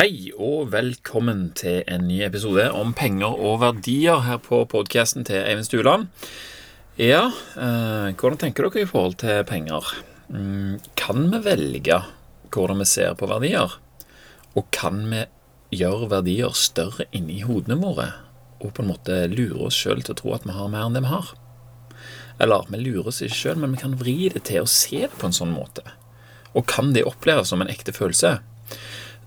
Hei og velkommen til en ny episode om penger og verdier her på podkasten til Eivind Stuland. Ja, eh, hvordan tenker dere i forhold til penger? Mm, kan vi velge hvordan vi ser på verdier? Og kan vi gjøre verdier større inni hodene våre? Og på en måte lure oss sjøl til å tro at vi har mer enn det vi har? Eller vi lurer oss ikke sjøl, men vi kan vri det til å se det på en sånn måte. Og kan det oppleves som en ekte følelse?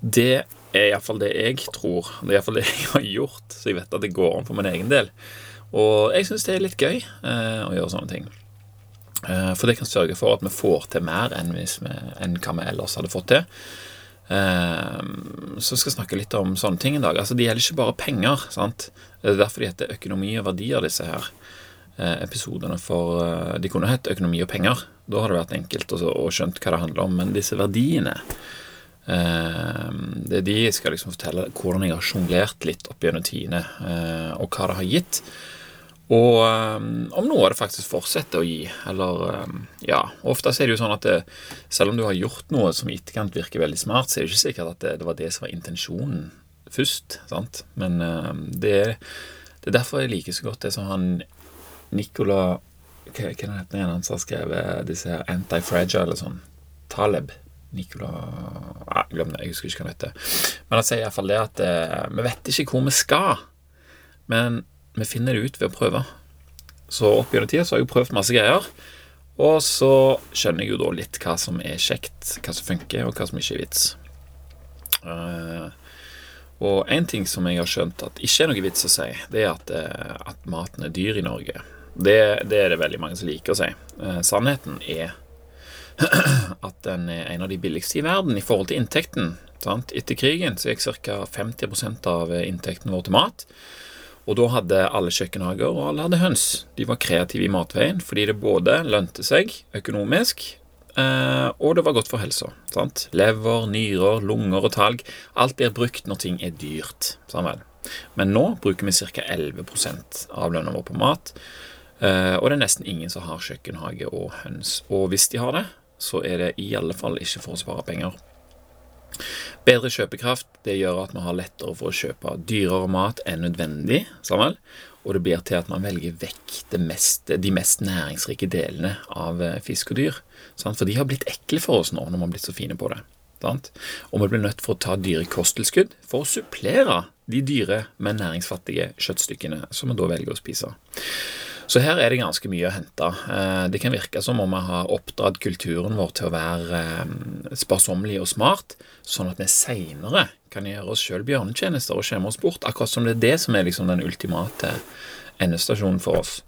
Det er iallfall det jeg tror. Det er iallfall det jeg har gjort, så jeg vet at det går an for min egen del. Og jeg syns det er litt gøy eh, å gjøre sånne ting. Eh, for det kan sørge for at vi får til mer enn, vi, enn hva vi ellers hadde fått til. Eh, så jeg snakke litt om sånne ting i dag. Altså, Det gjelder ikke bare penger. sant? Det er derfor de heter økonomi og verdier, disse her eh, episodene. For eh, de kunne hett økonomi og penger. Da hadde det vært enkelt å skjønt hva det handler om. Men disse verdiene det er de skal liksom fortelle hvordan jeg har sjonglert litt opp gjennom tidene, og hva det har gitt. Og om noe det faktisk fortsetter å gi. Eller ja, ofte er det jo sånn at det, selv om du har gjort noe som i etterkant virker veldig smart, så er det ikke sikkert at det, det var det som var intensjonen først. sant? Men det, det, er derfor jeg liker så godt det som han Nicola Hva er det han som har skrevet disse her Anti-Fragile eller sånn? Taleb. Nicola Nei, glem det, jeg husker ikke hva han heter. Men han sier iallfall det at eh, vi vet ikke hvor vi skal, men vi finner det ut ved å prøve. Så opp gjennom tida så har jeg prøvd masse greier. Og så skjønner jeg jo da litt hva som er kjekt, hva som funker, og hva som ikke er vits. Uh, og en ting som jeg har skjønt at ikke er noe vits å si, det er at, uh, at maten er dyr i Norge. Det, det, er det veldig mange som liker å si. Uh, sannheten er at den er en av de billigste i verden i forhold til inntekten. Sant? Etter krigen så gikk ca. 50% av inntekten vår til mat. Og da hadde alle kjøkkenhager og alle hadde høns. De var kreative i matveien fordi det både lønte seg økonomisk, eh, og det var godt for helsa. Sant? Lever, nyrer, lunger og talg. Alt blir brukt når ting er dyrt. Sammen. Men nå bruker vi ca. 11 av lønna vår på mat. Eh, og det er nesten ingen som har kjøkkenhage og høns. Og hvis de har det, så er det i alle fall ikke for å spare penger. Bedre kjøpekraft det gjør at man har lettere for å kjøpe dyrere mat enn nødvendig. Sammen. Og det blir til at man velger vekk mest, de mest næringsrike delene av eh, fisk og dyr. Sant? For de har blitt ekle for oss nå når man har blitt så fine på det. Sant? Og vi blir nødt for å ta dyre kosttilskudd for å supplere de dyre, men næringsfattige kjøttstykkene som vi da velger å spise. Så her er det ganske mye å hente. Eh, det kan virke som om vi har oppdratt kulturen vår til å være eh, sparsommelig og smart, sånn at vi seinere kan gjøre oss sjøl bjørnetjenester og skjemme oss bort, akkurat som det er det som er liksom den ultimate endestasjonen for oss.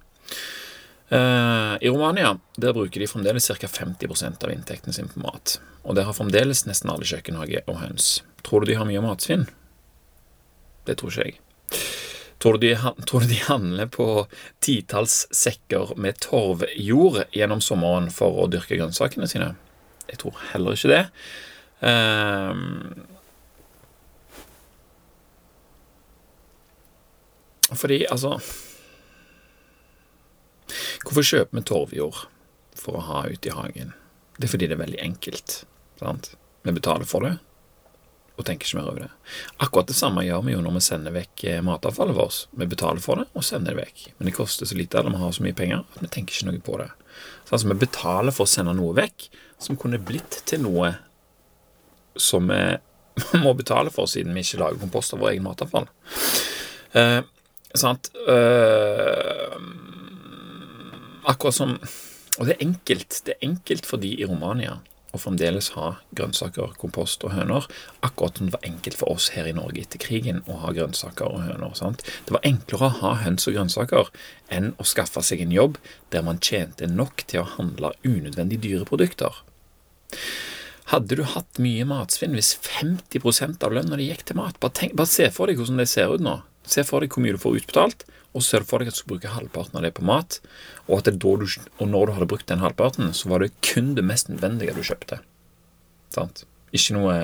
Eh, I Romania der bruker de fremdeles ca. 50 av inntekten sin på mat. Og der har fremdeles nesten alle kjøkkenhage og høns. Tror du de har mye matsvinn? Det tror ikke jeg. Tror du, de, tror du de handler på titalls sekker med torvjord gjennom sommeren for å dyrke grønnsakene sine? Jeg tror heller ikke det. Um, fordi, altså Hvorfor kjøper vi torvjord for å ha ute i hagen? Det er fordi det er veldig enkelt. Sant? Vi betaler for det, og tenker ikke mer over det. Akkurat det samme gjør vi jo når vi sender vekk eh, matavfallet vårt. Vi betaler for det og sender det vekk. Men det koster så lite, eller vi har så mye penger, at vi tenker ikke noe på det. Så altså, vi betaler for å sende noe vekk som kunne blitt til noe som vi må betale for, siden vi ikke lager kompost av vår egen matavfall. Eh, sant? Eh, akkurat som Og det er enkelt. Det er enkelt for de i Romania og fremdeles ha grønnsaker, kompost og høner, akkurat som det var enkelt for oss her i Norge etter krigen å ha grønnsaker og høner. Sant? Det var enklere å ha høns og grønnsaker enn å skaffe seg en jobb der man tjente nok til å handle unødvendig dyre produkter. Hadde du hatt mye matsvinn hvis 50 av lønna di gikk til mat? Bare, tenk, bare se for deg hvordan det ser ut nå. Se for deg hvor mye du får utbetalt, og ser for deg at du skal bruke halvparten av det på mat. Og, at du, og når du hadde brukt den halvparten, så var det kun det mest nødvendige du kjøpte. Sant? Ikke noe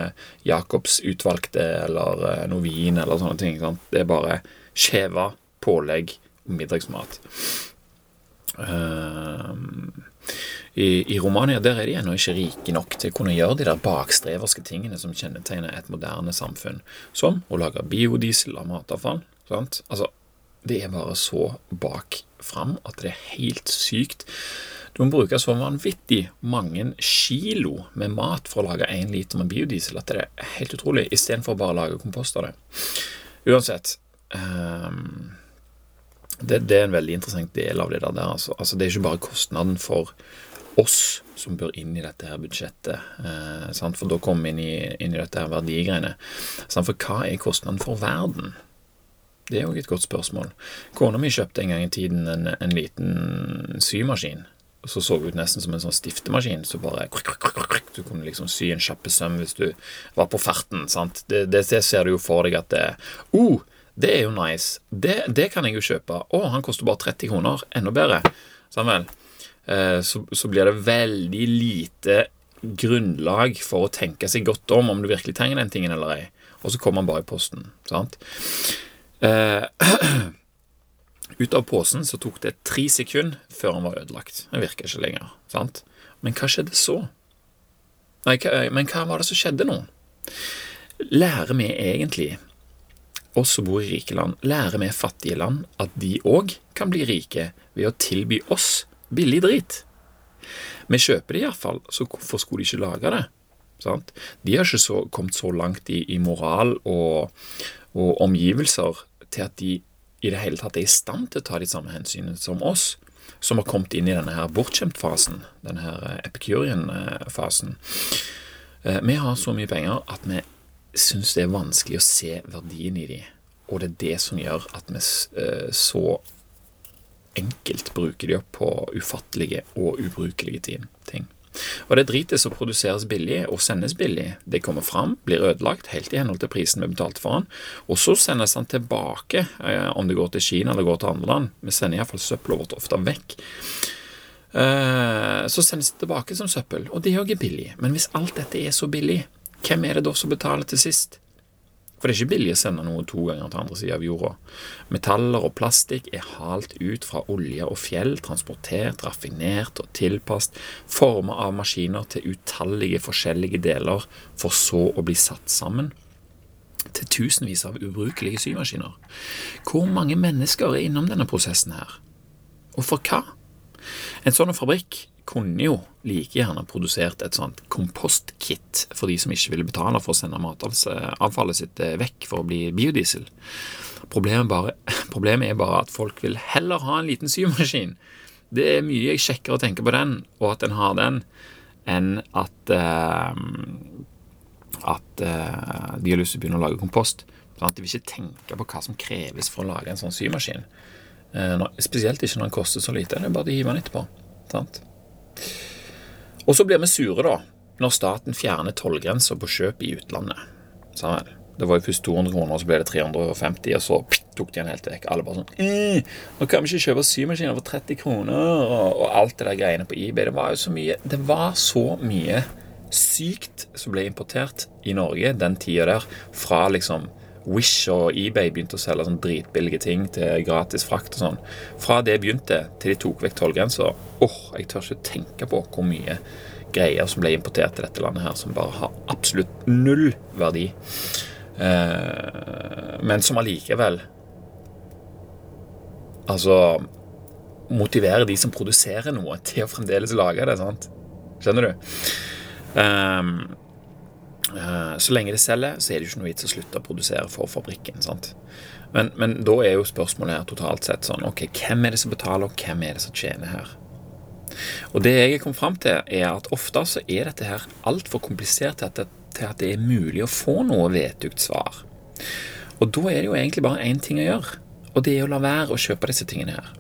Jacobs utvalgte eller eh, noe vin eller sånne ting. Sant? Det er bare skjeva, pålegg og middagsmat. Uh, i, I Romania der er de ennå ikke rike nok til å kunne gjøre de der bakstreverske tingene som kjennetegner et moderne samfunn, som å lage biodiesel av matavfall. Sant? Altså, det er bare så bak fram at det er helt sykt. Du må bruke så vanvittig mange kilo med mat for å lage én liter med biodiesel at det er helt utrolig, istedenfor bare å lage kompost av det. Uansett um, det, det, er en veldig interessant del av det der. Altså. altså. Det er ikke bare kostnaden for oss som bør inn i dette her budsjettet. Eh, for da kommer vi inn i, inn i dette her verdigreiene. Sant? For hva er kostnaden for verden? Det er jo et godt spørsmål. Kona mi kjøpte en gang i tiden en, en liten symaskin. Så så ut nesten som en sånn stiftemaskin. Så bare Du kunne liksom sy en kjappe søm hvis du var på farten. sant? Det, det, det ser du jo for deg at det oh, det er jo nice. Det, det kan jeg jo kjøpe. Å, han koster bare 30 kroner. Enda bedre. Sånn. Eh, så, så, blir det veldig lite grunnlag for å tenke seg godt om om du virkelig trenger den tingen eller ei. Og så kommer han bare i posten. sant? Eh, ut av posen så tok det tre sekunder før han var ødelagt. Den virker ikke lenger. sant? Men hva skjedde så? Nei, hva, men hva var det som skjedde nå? Lærer vi egentlig, oss som bor i rike land, lærer vi fattige land at de òg kan bli rike ved å tilby oss billig drit. Vi kjøper det iallfall, så hvorfor skulle de ikke lage det? Sant? De har ikke så, kommet så langt i, i moral og, og, omgivelser til at de i det hele tatt er i stand til å ta de samme hensynene som oss, som har kommet inn i denne her bortskjemt-fasen, denne her eh, epicurian-fasen. Eh, vi har så mye penger at vi syns det er vanskelig å se verdien i de, og det er det som gjør at vi eh, så enkelt bruker de opp på ufattelige og ubrukelige ting. Og det dritet som produseres billig og sendes billig, det kommer fram, blir ødelagt helt i henhold til prisen vi betalte for den, og så sendes den tilbake, eh, om det går til Kina eller går til andre land. Vi sender iallfall søppelet vårt ofte vekk. Eh, så sendes det tilbake som søppel, og det er jo billig. Men hvis alt dette er så billig, hvem er det da som betaler til sist? For det er ikke billig å sende noe to ganger til andre sida av jorda. Metaller og plastikk er halt ut fra olje og fjell, transportert, raffinert og tilpasset, formet av maskiner til utallige forskjellige deler, for så å bli satt sammen til tusenvis av ubrukelige symaskiner. Hvor mange mennesker er innom denne prosessen her? Og for hva? En sånn fabrikk kunne jo like gjerne produsert et sånt kompostkit for de som ikke ville betale for å sende matavfallet sitt eh, vekk for å bli biodiesel. Problemet, bare, problemet, er bare at folk vil heller ha en liten symaskin. Det er mye jeg sjekker å tenke på den, og at en har den, enn at uh, at uh, de har lyst til å begynne å lage kompost. Sånn de vil ikke tenke på hva som kreves for å lage en sånn symaskin. Uh, spesielt ikke når den koster så lite. Det er bare å hive den etterpå. Sant? Og så blir vi sure, da, når staten fjerner tollgrensa på kjøp i utlandet. Sammen. Det var jo først 200 kroner, så ble det 350, og så tok de den helt vekk. Alle bare sånn «Eh, Nå kan vi ikke kjøpe symaskiner for 30 kroner, og, alt det der greiene på eBay. Det var jo så mye Det var så mye sykt som ble importert i Norge den tida der, fra liksom Wish og eBay begynte å selge sånn dritbillige ting til gratis frakt og sånn. Fra det begynte til de tok vekk tollgrensa, åh, jeg tør ikke tenke på hvor mye greier som ble importert til dette landet her, som bare har absolutt null verdi. Eh, men som allikevel Altså motiverer de som produserer noe, til å fremdeles lage det. sant? Skjønner du? Um, så lenge det selger, så er det jo ikke noe vits å slutte å produsere for fabrikken. Men, men, da er jo spørsmålet her totalt sett sånn Ok, hvem er det som betaler, og hvem er det som tjener her? Og det jeg kom fram til, er at ofte så er dette her altfor komplisert til at, til at det er mulig å få noe vetugt svar. Og da er det jo egentlig bare én ting å gjøre, og det er å la være å kjøpe disse tingene her.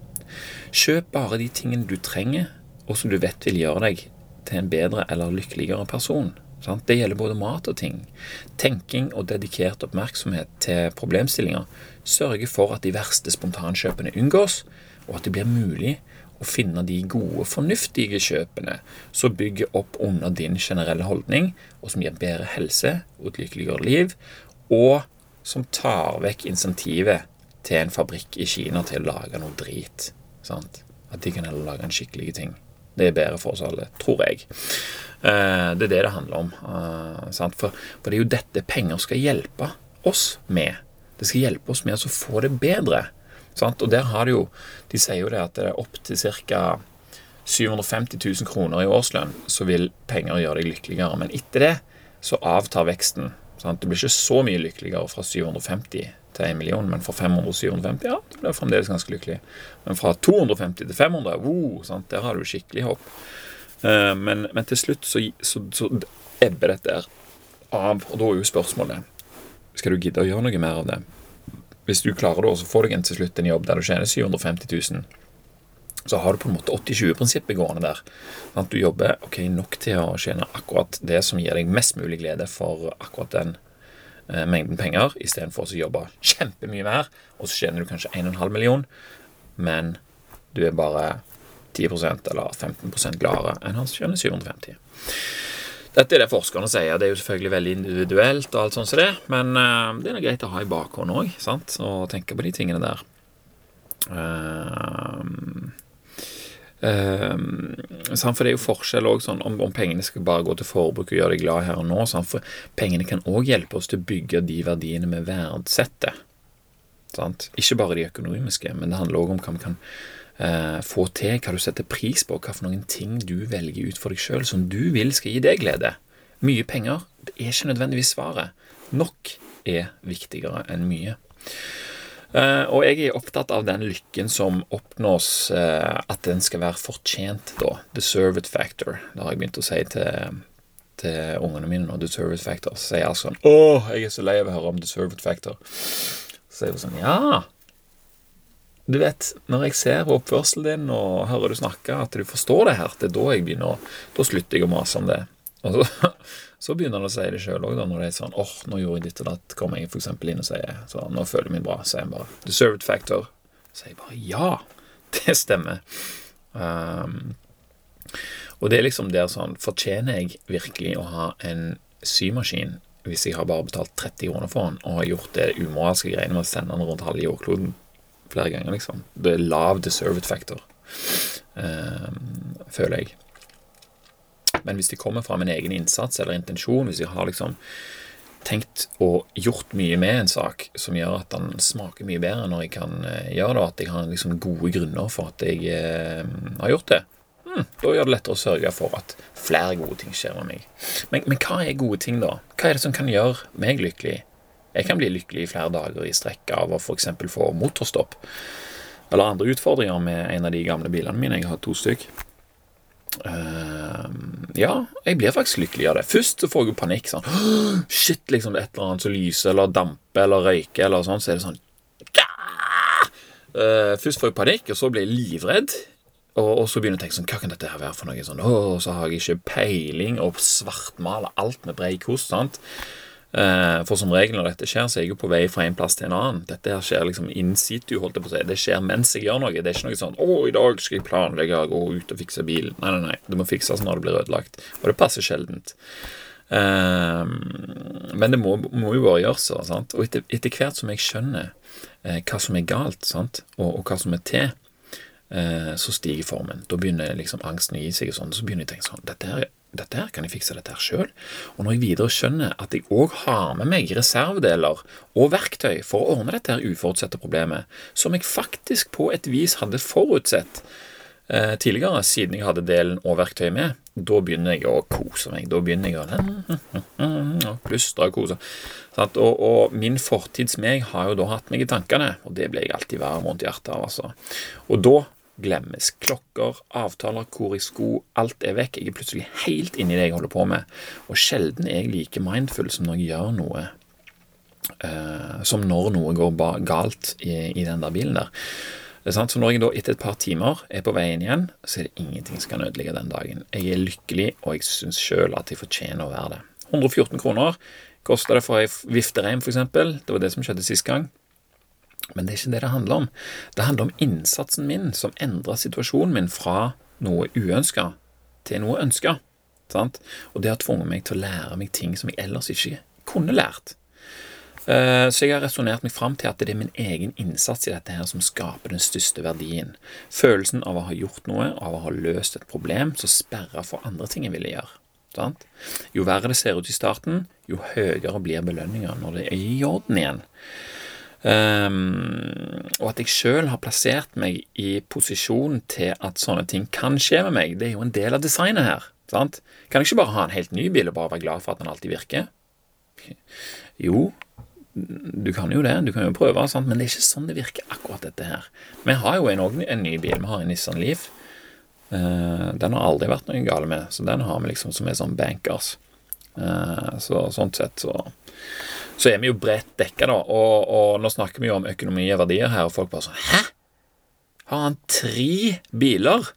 Kjøp bare de tingene du trenger, og som du vet vil gjøre deg til en bedre eller lykkeligere person. Det gjelder både mat og ting. Tenking og dedikert oppmerksomhet til problemstillinger sørger for at de verste spontankjøpene unngås, og at det blir mulig å finne de gode, fornuftige kjøpene som bygger opp under din generelle holdning, og som gir bedre helse og et lykkeligere liv, og som tar vekk insentivet til en fabrikk i Kina til å lage noe drit. Sant? At de kan heller lage en skikkelig ting. Det er bedre for oss alle, tror jeg. Eh, det er det det handler om. Eh, for, det er jo dette penger skal hjelpe oss med. Det skal hjelpe oss med å få det bedre. Og der har det jo De sier jo det at det er opp til ca. 750 000 kroner i årslønn, så vil penger gjøre deg lykkeligere. Men etter det så avtar veksten. Sant? Du blir ikke så mye lykkeligere fra 750 til 1 million, men fra 500 til 750, ja, det blir fremdeles ganske lykkelig. Men fra 250 til 500, wow, sant? der har du skikkelig hopp. Uh, men, men, til slutt så, så, så ebber dette av, og da er jo spørsmålet Skal du gidde å gjøre noe mer av det? Hvis du klarer det, så får du til slutt en jobb der du tjener 750 000 så har du på en måte 80-20-prinsippet gående der. At du jobber ok, nok til å tjene akkurat det som gir deg mest mulig glede for akkurat den eh, mengden penger, istedenfor å jobbe kjempemye mer, og så tjener du kanskje 1,5 million, men du er bare 10% eller 15% gladere enn han som tjener 750 dette er det forskerne sier. Det er jo selvfølgelig veldig individuelt, og alt sånt som det, men uh, det er greit å ha i bakhånd òg, og tenke på de tingene der. Uh, Um, for det er jo forskjell også, sånn, om, om, pengene skal bare gå til forbruk og gjøre deg glad her og nå. Sant? For pengene kan òg hjelpe oss til å bygge de verdiene vi verdsetter. Sant? Ikke bare de økonomiske, men det handler òg om hva vi kan uh, få til, hva du setter pris på, hva for noen ting du velger ut for deg sjøl som du vil skal gi deg glede. Mye penger det er ikke nødvendigvis svaret. Nok er viktigere enn mye. Uh, og jeg er opptatt av den lykken som oppnås, uh, at den skal være fortjent, da. the it factor. Det har jeg begynt å si til, til ungene mine nå. Deserve it factor. Så sier jeg sånn Å, jeg er så lei av å høre om the it factor. Så sier hun sånn Ja. Du vet, når jeg ser oppførselen din og hører du snakke, at du forstår det her, det er da jeg begynner å Da slutter jeg å mase om det. Og så så begynner han å si det sjøl òg, når det er sånn åh, oh, nå gjorde jeg ditt og datt. Kommer jeg f.eks. inn og sier så nå føler jeg meg bra. Sier han bare 'deserved factor'. Sier jeg bare ja, det stemmer. Um, og det er liksom der sånn Fortjener jeg virkelig å ha en symaskin hvis jeg har bare betalt 30 kroner for den, og har gjort det umoralske greiene med å sende den rundt halve jordkloden flere ganger, liksom? Det er lav deserved factor, um, føler jeg. Men hvis de kommer fra min egen innsats eller intensjon, hvis jeg har liksom tenkt og gjort mye med en sak som gjør at den smaker mye bedre når jeg kan uh, gjøre det, og at jeg har liksom gode grunner for at jeg eh, har gjort det, hmm, da gjør det lettere å sørge for at flere gode ting skjer med meg. Men, men, hva er gode ting, da? Hva er det som kan gjøre meg lykkelig? Jeg kan bli lykkelig i flere dager i strekk av å f.eks. få motorstopp eller andre utfordringer med en av de gamle bilene mine. Jeg har to stykk. Uh, ja, jeg blir faktisk lykkelig av det. Først så får jeg jo panikk. sånn Shit, liksom det er et eller annet som lyser eller damper eller røyker, eller sånn, så er det sånn uh, Først får jeg panikk, og så blir jeg livredd. Og, og, så begynner jeg å tenke sånn Hva kan dette her være for noe? Sånn, Å, så har jeg ikke peiling, og svartmaler alt med brei kost. sant? Eh, for som regel når dette skjer, så er jeg jo på vei fra en plass til en annen. Dette her skjer liksom in situ, holdt jeg på å si. Det skjer mens jeg gjør noe. Det er ikke noe sånn 'Å, i dag skal jeg planlegge å gå ut og fikse bilen'. Nei, nei, nei. Det må fikses når det blir ødelagt. Og det passer sjeldent. Uh, men det må, må, jo bare gjøres. Sant? Og etter, etter, hvert som jeg skjønner uh, hva som er galt, sant? Og, og hva som er til, så stiger formen. Da begynner liksom angsten å gi seg, og sånn, så begynner jeg å tenke sånn Dette her dette her, kan jeg fikse dette her sjøl? Og når jeg videre skjønner at jeg òg har med meg reservedeler og verktøy for å ordne dette her uforutsette problemet, som jeg faktisk på et vis hadde forutsett eh, tidligere, siden jeg hadde delen og verktøyet med, da begynner jeg å kose meg. Da begynner jeg å plystre og kose. Og, og, min fortids meg har jo da hatt meg i tankene, og det ble jeg alltid varm rundt hjertet av. altså. Og da glemmes. Klokker, avtaler, hvor jeg sko, alt er vekk. Jeg er plutselig helt inni det jeg holder på med. Og sjelden er jeg like mindful som når jeg gjør noe uh, Som når noe går galt i, i, den der bilen der. Så når jeg da etter et par timer er på vei inn igjen, så er det ingenting som kan ødelegge den dagen. Jeg er lykkelig, og jeg syns sjøl at jeg fortjener å være det. 114 kroner kosta det for ei viftereim, f.eks. Det var det som skjedde sist gang. Men det er ikke det det handler om. Det handler om innsatsen min som endrer situasjonen min fra noe uønska til noe ønska. Og det har tvunget meg til å lære meg ting som jeg ellers ikke kunne lært. Eh, så jeg har resonnert meg fram til at det er min egen innsats i dette her som skaper den største verdien. Følelsen av å ha gjort noe, av å ha løst et problem som sperrer for andre ting jeg ville gjøre. Sant? Jo verre det ser ut i starten, jo høyere blir belønninga når det er i orden igjen. Um, og at jeg sjøl har plassert meg i posisjon til at sånne ting kan skje med meg, det er jo en del av designet her. Sant? Kan jeg ikke bare ha en helt ny bil og bare være glad for at den alltid virker? Jo, du kan jo det, du kan jo prøve, sant? men det er ikke sånn det virker, akkurat dette her. Vi har jo en, en ny bil, vi har en Nissan Leaf. Uh, den har aldri vært noe gale med, så den har vi liksom som er sånn bankers. Uh, så sånn sett så så er vi jo bredt dekka, da. Og, og, nå snakker vi jo om økonomi og verdier her, og folk bare sånn Hæ? Har han tre biler?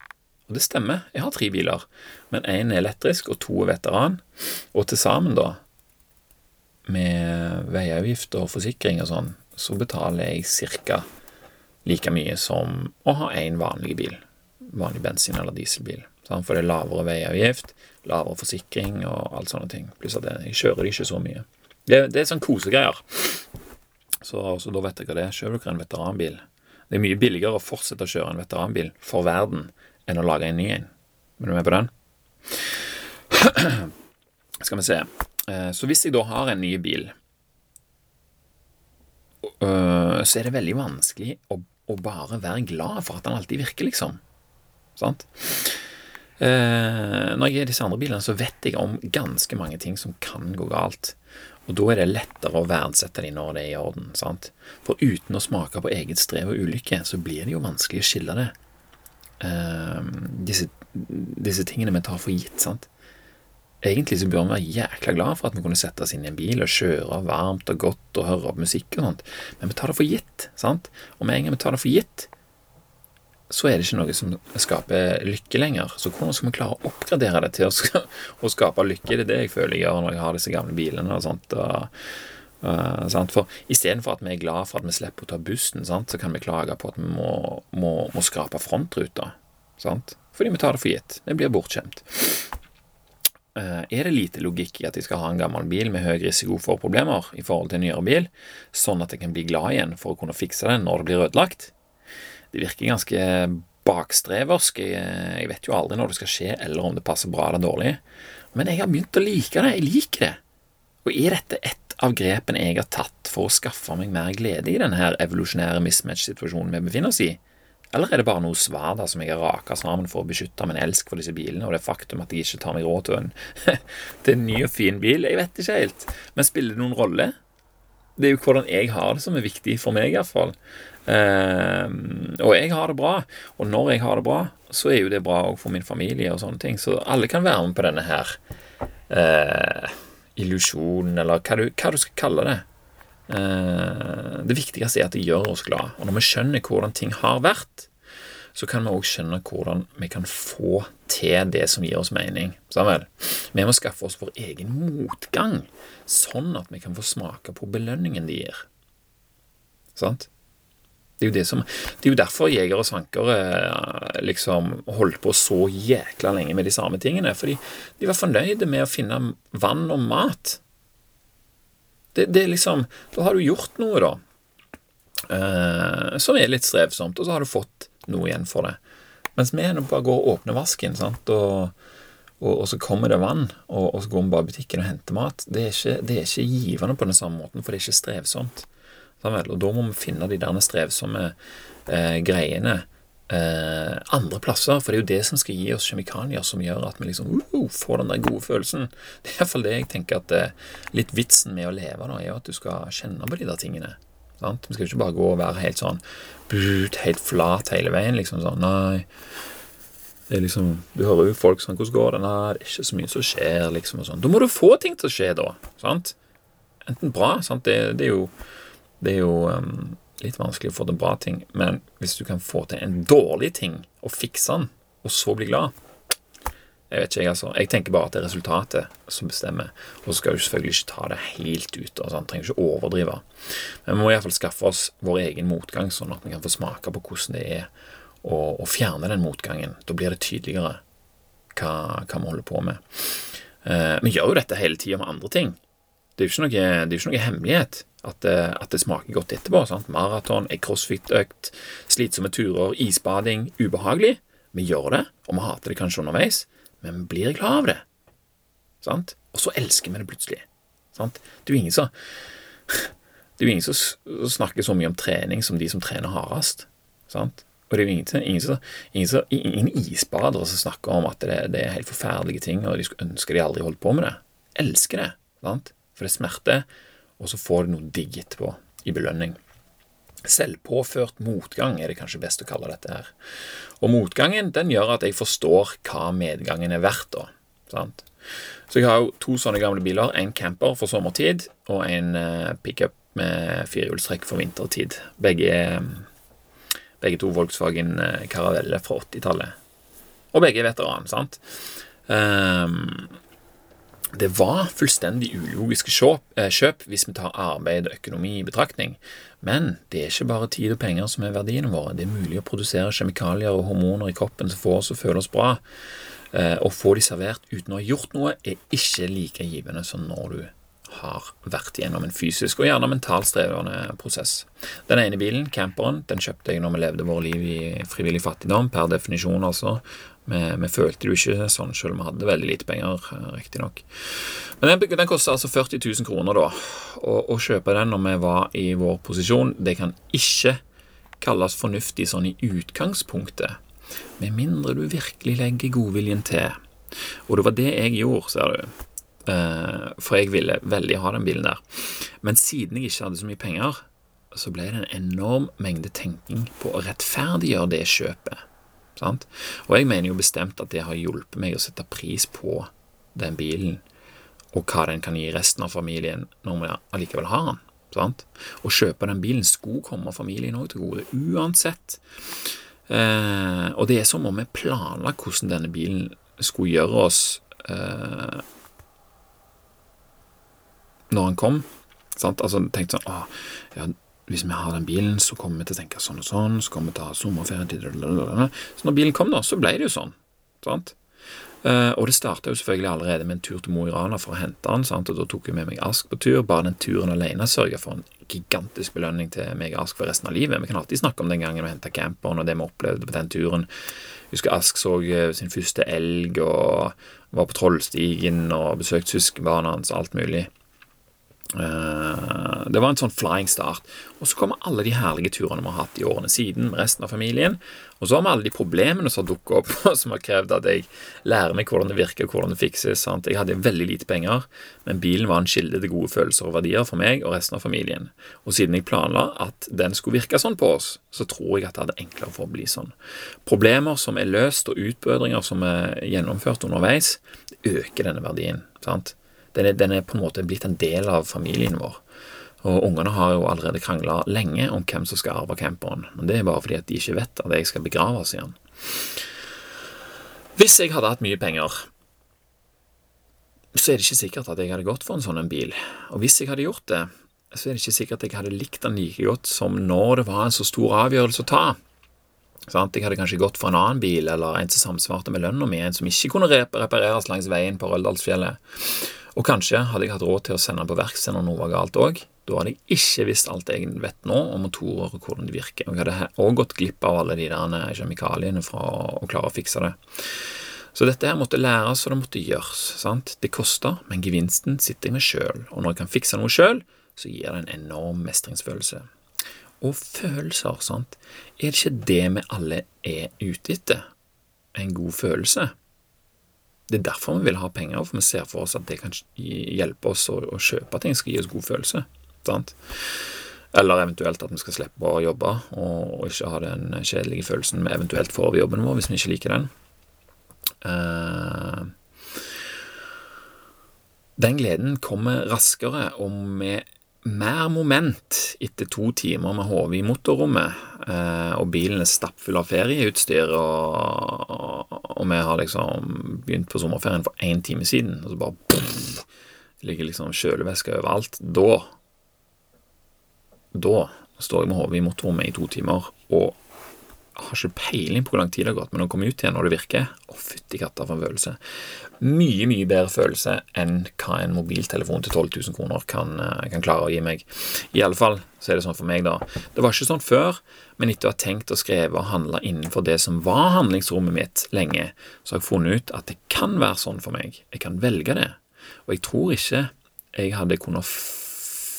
Og det stemmer, jeg har tre biler. Men én er elektrisk, og to er veteran. Og til sammen, da, med veiavgift og forsikring og sånn, så betaler jeg ca. like mye som å ha én vanlig bil. Vanlig bensin- eller dieselbil. For det er lavere veiavgift, lavere forsikring og alt sånne ting. Pluss at jeg kjører de ikke så mye. Det, det er sånn kosegreier. Så, så, da vet jeg hva det er. Kjøper dere en veteranbil. Det er mye billigere å fortsette å kjøre en veteranbil for verden enn å lage en ny en. Er du med på den? Skal vi se. Eh, så hvis jeg da har en ny bil, øh, så er det veldig vanskelig å, å bare være glad for at den alltid virker, liksom. Sant? Eh, når jeg er i disse andre bilene, så vet jeg om ganske mange ting som kan gå galt. Og da er det lettere å verdsette dem når det er i orden. sant? For uten å smake på eget strev og ulykke, så blir det jo vanskelig å skille det. Uh, disse, disse, tingene vi tar for gitt. sant? Egentlig så bør vi være jækla glad for at vi kunne sette oss inn i en bil og kjøre varmt og godt og høre opp musikk og sånt, men vi tar det for gitt. sant? Og med en gang vi tar det for gitt, så er det ikke noe som skaper lykke lenger. Så hvordan skal vi klare å oppgradere det til å, skape lykke? Det er det jeg føler jeg gjør når jeg har disse gamle bilene og sånt. Og, uh, sant? For istedenfor at vi er glad for at vi slipper å ta bussen, sant? så kan vi klage på at vi må, må, må skrape frontruta. Sant? Fordi vi tar det for gitt. Vi blir bortskjemt. Uh, er det lite logikk i at jeg skal ha en gammel bil med høy risiko for problemer i forhold til en nyere bil, sånn at jeg kan bli glad igjen for å kunne fikse den når det blir ødelagt? Det virker ganske bakstreversk. Jeg, vet jo aldri når det skal skje, eller om det passer bra eller dårlig. Men jeg har begynt å like det. Jeg liker det. Og er dette et av grepene jeg har tatt for å skaffe meg mer glede i denne her evolusjonære mismatch-situasjonen vi befinner oss i? Eller er det bare noe svar da som jeg har raka sammen for å beskytte min elsk for disse bilene, og det faktum at jeg ikke tar meg råd til en, til en ny og fin bil? Jeg vet ikke helt. Men spiller det noen rolle? Det er jo hvordan jeg har det som er viktig for meg, iallfall. Uh, og jeg har det bra. Og når jeg har det bra, så er jo det bra òg for min familie og sånne ting. Så alle kan være med på denne her uh, illusjonen, eller hva du, hva du, skal kalle det. Uh, det viktigste er at det gjør oss glad. Og når vi skjønner hvordan ting har vært, så kan vi òg skjønne hvordan vi kan få til det som gir oss mening. Sammen. Vi må skaffe oss vår egen motgang, sånn at vi kan få smake på belønningen de gir. Sant? Det er, jo det, som, det er jo derfor jegere og sankere eh, liksom holdt på så jækla lenge med de samme tingene. Fordi de var fornøyde med å finne vann og mat. Det, det er liksom Da har du gjort noe, da, eh, som er litt strevsomt, og så har du fått noe igjen for det. Mens vi nå bare går og åpner vasken, sant, og, og, og, så kommer det vann, og, og så går vi bare i butikken og henter mat. Det er, ikke, det er ikke givende på den samme måten, for det er ikke strevsomt. Og da må vi finne de der strevsomme eh, greiene eh, andre plasser, for det er jo det som skal gi oss kjemikalier som gjør at vi liksom uh, får den der gode følelsen. Det er iallfall det jeg tenker at eh, litt vitsen med å leve da, er jo at du skal kjenne på de der tingene. Sant? Vi skal ikke bare gå og være helt sånn brut, helt flat hele veien. liksom sånn, nei det er liksom, Du hører jo folk sånn 'Hvordan går det?' 'Nei, det er ikke så mye som skjer', liksom. og sånn. Da må du få ting til å skje, da. sant? Enten bra. sant? Det, det er jo det er jo um, litt vanskelig å få til bra ting, men hvis du kan få til en dårlig ting og fikse den, og så bli glad Jeg vet ikke, jeg, altså. Jeg tenker bare at det er resultatet som bestemmer. Og så skal du selvfølgelig ikke ta det helt ut. og sånn, Trenger ikke overdrive. Men vi må iallfall skaffe oss vår egen motgang, sånn at vi kan få smake på hvordan det er å fjerne den motgangen. Da blir det tydeligere hva, hva vi holder på med. Eh, vi gjør jo dette hele tida med andre ting. Det er jo ikke ikke noe hemmelighet at det, at det, smaker godt etterpå. sant? Maraton, ei crossfit-økt, slitsomme turer, isbading. Ubehagelig. Vi gjør det, og vi hater det kanskje underveis, men vi blir glad av det. Sant? Og så elsker vi det plutselig. Sant? Det er jo ingen som det er jo ingen som snakker så mye om trening som de som trener hardest. Sant? Og det er jo ingen, ingen, ingen, ingen isbadere som snakker om at det, det, er helt forferdelige ting, og de skulle ønske de aldri holdt på med det. Elsker det. Sant? For det er smerte, og så får du noe digg etterpå, i belønning. Selvpåført motgang er det kanskje best å kalle dette her. Og motgangen den gjør at jeg forstår hva medgangen er verdt, da. Sant? Så jeg har jo to sånne gamle biler. En camper for sommertid og en uh, pickup med firehjulstrekk for vintertid. Begge, begge to Volkswagen eh, Caravelle fra 80-tallet. Og begge er veteran, sant? Um, det var fullstendig ulogiske kjøp, eh, hvis vi tar arbeid og økonomi i betraktning. Men det er ikke bare tid og penger som er verdiene våre. Det er mulig å produsere kjemikalier og hormoner i kroppen som får oss å føle oss bra. Å få de servert uten å ha gjort noe, er ikke like givende som når du har vært gjennom en fysisk og gjerne mentalt strevende prosess. Den ene bilen, camperen, den kjøpte jeg når vi levde våre liv i frivillig fattigdom, per definisjon, altså. Vi, vi følte det jo ikke sånn, selv om vi hadde veldig lite penger, eh, riktignok. Men den, den kosta altså 40 000 kroner, da. Å kjøpe den når vi var i vår posisjon, det kan ikke kalles fornuftig sånn i utgangspunktet. Med mindre du virkelig legger godviljen til. Og det var det jeg gjorde, ser du. Eh, for jeg ville veldig ha den bilen der. Men siden jeg ikke hadde så mye penger, så ble det en enorm mengde tenking på å rettferdiggjøre det kjøpet. Sant? Og jeg mener jo bestemt at det har hjulpet meg å sette pris på den bilen, og hva den kan gi resten av familien når vi allikevel har den. Sant? Å kjøpe den bilen skulle komme familien òg til gode, uansett. Eh, og det er som om vi planla hvordan denne bilen skulle gjøre oss eh, når han kom. Sant? Altså tenkte sånn Å, ja, Hvis vi har den bilen, så kommer vi til å tenke sånn og sånn, så kommer vi til å ha sommerferie Så når bilen kom, da, så ble det jo sånn. Sant? Uh, og det starta jo selvfølgelig allerede med en tur til Mo i Rana for å hente han, sant? og da tok jeg med meg Ask på tur. Bare den turen alene sørga for en gigantisk belønning til meg og Ask for resten av livet. Vi kan alltid snakke om den gangen vi henta camperen og det vi opplevde på den turen. Husker Ask så eh, sin første elg og var på Trollstigen og besøkte søskenbarna hans alt mulig. Eh, det var en sånn flying start. Og så kommer alle de herlige turene vi har hatt i årene siden med resten av familien. Og så har vi alle de problemene som har dukket opp, som har krevd at jeg lærer meg hvordan det virker, og hvordan det fikses. Sant? Jeg hadde veldig lite penger, men bilen var en kilde til gode følelser og verdier for meg og resten av familien. Og siden jeg planla at den skulle virke sånn på oss, så tror jeg at det hadde enklere for å bli sånn. Problemer som er løst, og utbedringer som er gjennomført underveis, øker denne verdien. sant? Den er, den er, på en måte blitt en del av familien vår. Og Ungene har jo allerede krangla lenge om hvem som skal arve camperen, men det er bare fordi at de ikke vet at jeg skal begraves igjen. Hvis jeg hadde hatt mye penger, så er det ikke sikkert at jeg hadde gått for en sånn bil. Og hvis jeg hadde gjort det, så er det ikke sikkert at jeg hadde likt den like godt som når det var en så stor avgjørelse å ta. Jeg hadde kanskje gått for en annen bil, eller en som samsvarte med lønna mi, en som ikke kunne repareres langs veien på Røldalsfjellet. Og kanskje hadde jeg hatt råd til å sende den på verksted når noe var galt òg. Da hadde jeg ikke visst alt jeg vet nå om motorer og hvordan de virker. Og jeg hadde òg gått glipp av alle de der kjemikaliene fra å klare å fikse det. Så dette her måtte læres, og det måtte gjøres. sant? Det koster, men gevinsten sitter jeg med sjøl. Og når jeg kan fikse noe sjøl, så gir det en enorm mestringsfølelse. Og følelser, sant. Er det ikke det vi alle er ute etter? En god følelse? Det er derfor vi vil ha penger, for vi ser for oss at det kan hjelpe oss å, å kjøpe ting, skal gi oss god følelse. Sant? Eller eventuelt at vi skal slippe å jobbe og ikke ha den kjedelige følelsen vi eventuelt får over jobben vår hvis vi ikke liker den. Uh, den gleden kommer raskere om med mer moment etter to timer med hodet i motorrommet, uh, og bilen er stappfull av ferieutstyr, og, og vi har liksom begynt på sommerferien for én time siden, og så bare pff, ligger liksom kjølevæske overalt. Da Da står jeg med hodet i motorrommet i to timer og har ikke peiling på hvor lang tid det har gått, men når komme ut igjen når det virker Å, fytti katta for en følelse. Mye, mye bedre følelse enn hva en mobiltelefon til 12 000 kroner kan, eh, kan klare å gi meg. I alle fall så er det sånn for meg, da. Det var ikke sånn før, men etter å ha tenkt og skrevet og handla innenfor det som var handlingsrommet mitt lenge, så har jeg funnet ut at det kan være sånn for meg. Jeg kan velge det. Og jeg tror ikke jeg hadde kunnet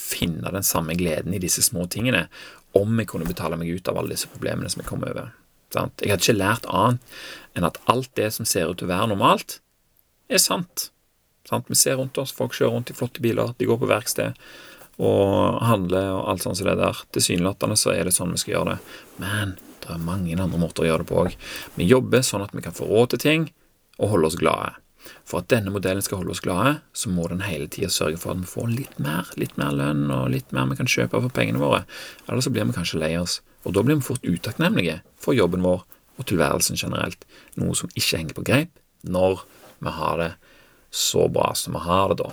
finne den samme gleden i disse små tingene om jeg kunne betale meg ut av alle disse problemene som jeg kom over. Sant? Jeg hadde ikke lært annet enn at alt det som ser ut til å være normalt, er sant. sant? Vi ser rundt oss, folk kjører rundt i flotte biler, de går på verksted og handler og alt sånt som det der. Tilsynelatende så er det sånn vi skal gjøre det. Men det er mange andre måter å gjøre det på òg. Vi jobber sånn at vi kan få råd til ting og holde oss glade. For at denne modellen skal holde oss glade, så må den hele tida sørge for at vi får litt mer, litt mer lønn og litt mer vi kan kjøpe for pengene våre. Eller så blir vi kanskje lei oss, og da blir vi fort utakknemlige for jobben vår og tilværelsen generelt, noe som ikke henger på greip når vi har det så bra som vi har det da.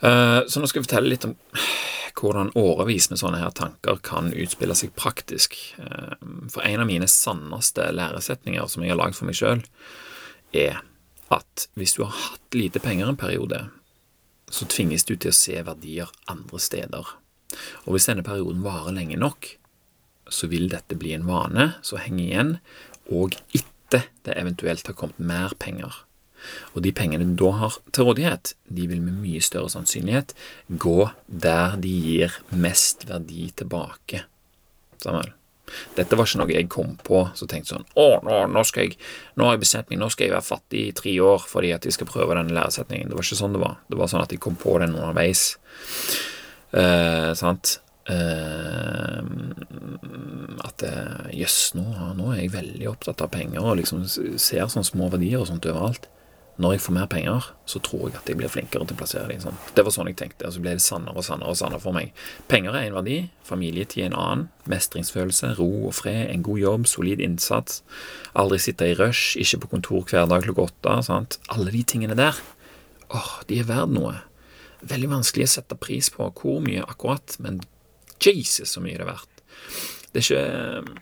Eh, så nå skal jeg fortelle litt om hvordan årevis med sånne her tanker kan utspille seg praktisk. Eh, for en av mine sanneste læresetninger som jeg har lagd for meg sjøl, er at hvis du har hatt lite penger en periode, så tvinges du til å se verdier andre steder. Og hvis denne perioden varer lenge nok, så vil dette bli en vane som henger igjen, og etter det eventuelt har kommet mer penger. Og de pengene du da har til rådighet, de vil med mye større sannsynlighet gå der de gir mest verdi tilbake. Samuel? Dette var ikke noe jeg kom på så tenkte sånn Å, nå, nå, skal jeg, nå har jeg bestemt meg, nå skal jeg være fattig i tre år fordi at jeg skal prøve denne læresetningen. Det var ikke sånn det var. Det var sånn at jeg kom på den underveis. Eh, sant? Eh, at eh, yes, nå, nå, er jeg veldig opptatt av penger og liksom ser sånne små verdier og sånt overalt når jeg får mer penger, så tror jeg at jeg blir flinkere til å plassere dem sånn. Det var sånn jeg tenkte, og så ble det sannere og sannere og sannere for meg. Penger er en verdi, familietid en annen, mestringsfølelse, ro og fred, en god jobb, solid innsats, aldri sitte i rush, ikke på kontor hver dag klokka åtte, sant. Alle de tingene der, åh, de er verdt noe. Veldig vanskelig å sette pris på hvor mye akkurat, men Jesus, så mye det er verdt. Det er ikke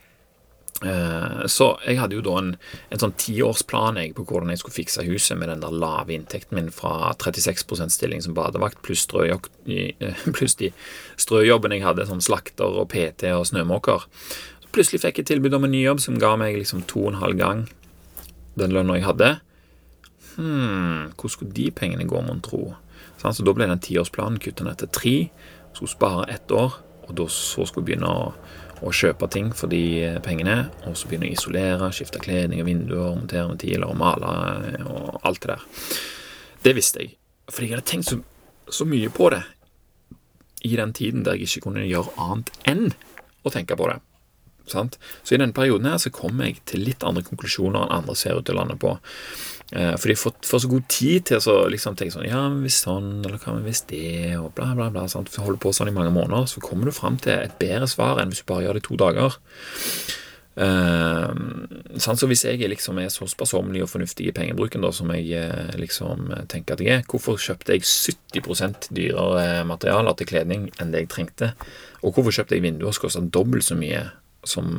så jeg hadde jo da en, en sånn tiårsplan på hvordan jeg skulle fikse huset med den der lave inntekten min fra 36 stilling som badevakt pluss, pluss de strøjobbene jeg hadde, som slakter og PT og snømåker. Så Plutselig fikk jeg tilbud om en ny jobb som ga meg liksom to og en halv gang den lønna jeg hadde. Hm, hvor skulle de pengene gå, mon tro? Så da ble den tiårsplanen kutta ned til tre. Skulle spare ett år, og da så skulle jeg begynne å og kjøpe ting for de pengene, og så begynne å isolere, skifte kledning og vinduer, montere ventiler og male og alt det der. Det visste jeg, fordi jeg hadde tenkt så, så mye på det i den tiden der jeg ikke kunne gjøre annet enn å tenke på det. Sant? Så i denne perioden her så kommer jeg til litt andre konklusjoner enn andre ser ut til å lande på. Eh, for de får, så god tid til å liksom tenke sånn Ja, hvis sånn, eller hva hvis det, og bla, bla, bla. Sant? Hvis du holder på sånn i mange måneder, så kommer du fram til et bedre svar enn hvis du bare gjør det i to dager. Uh, så hvis jeg liksom er så sparsommelig og fornuftig i pengebruken da, som jeg eh, liksom tenker at jeg er, hvorfor kjøpte jeg 70 dyrere materialer til kledning enn det jeg trengte? Og hvorfor kjøpte jeg vinduer som kosta dobbelt så mye som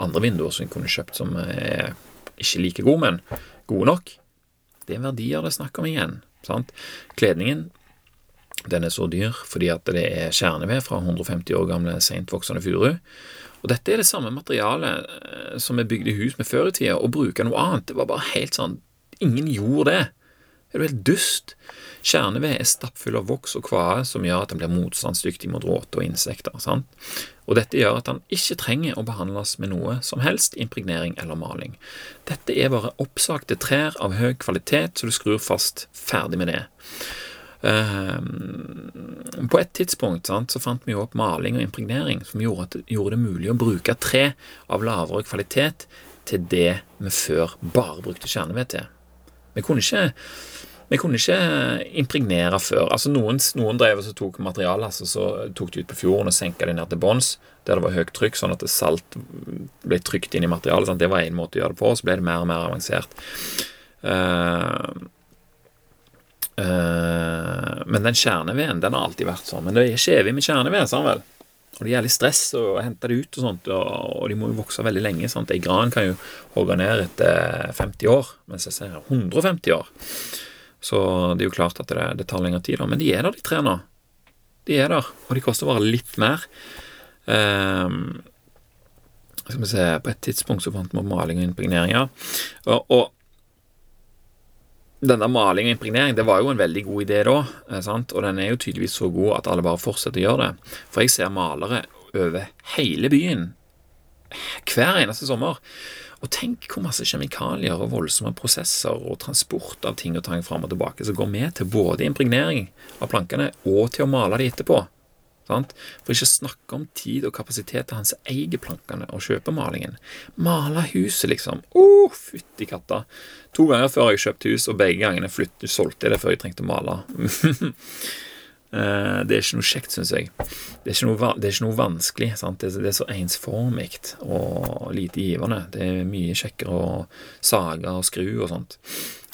andre vinduer som jeg kunne kjøpt som er ikke like gode, men gode nok. Det er verdier det er snakk om igjen. sant? Kledningen den er så dyr fordi at det er kjerneved fra 150 år gamle seintvoksende furu. Og dette er det samme materialet eh, som vi bygde hus med før i tida, og bruke noe annet. Det var bare helt sånn Ingen gjorde det. Er du helt dust? Kjerneved er stappfull av voks og kvae som gjør at den blir motstandsdyktig mot råte og insekter. sant? Og dette gjør at den ikke trenger å behandles med noe som helst impregnering eller maling. Dette er bare oppsagte trær av høy kvalitet, så du skrur fast. Ferdig med det. Uh, på et tidspunkt sant, så fant vi jo opp maling og impregnering som gjorde, at, gjorde det mulig å bruke tre av lavere kvalitet til det vi før bare brukte kjerneved til. Vi kunne ikke vi kunne ikke impregnere før. Altså Noen, noen drev og tok materialet altså, så tok de ut på fjorden og senka det ned til bunns, der det var høyt trykk, sånn at salt ble trykt inn i materialet. Sant? Det var én måte å gjøre det på, og så ble det mer og mer avansert. Uh, uh, men den kjerneveden den har alltid vært sånn. Men det er ikke evig med kjerneved, sa han vel? Og det er jævlig stress å hente det ut, og sånt, og de må jo vokse veldig lenge. sant? Ei gran kan jo hogge ned etter 50 år, mens jeg ser 150 år. Så det er jo klart at det, det tar lengre tid, da. Men de er der, de tre nå. De er der, og de koster bare litt mer. Um, skal vi se, På et tidspunkt så fant vi maling og impregneringer. Og, og denne maling og impregnering det var jo en veldig god idé da, eh, sant? og den er jo tydeligvis så god at alle bare fortsetter å gjøre det. For jeg ser malere over hele byen hver eneste sommer. Og tenk hvor masse kjemikalier og voldsomme prosesser og transport av ting og tang fram og tilbake som går med til både impregnering av plankene og til å male de etterpå. Sant? For ikke snakke om tid og kapasitet til hans eier plankene og kjøpemalingen. Male huset, liksom. Å, oh, fytti katta. To ganger før jeg kjøpte hus, og begge gangene flyttet, solgte jeg det før jeg trengte å male. Eh, det er ikke noe kjekt, syns jeg. Det er ikke noe, det er ikke noe vanskelig. Sant? Det er så ensformig og lite givende. Det er mye kjekkere å sage og skru og sånt.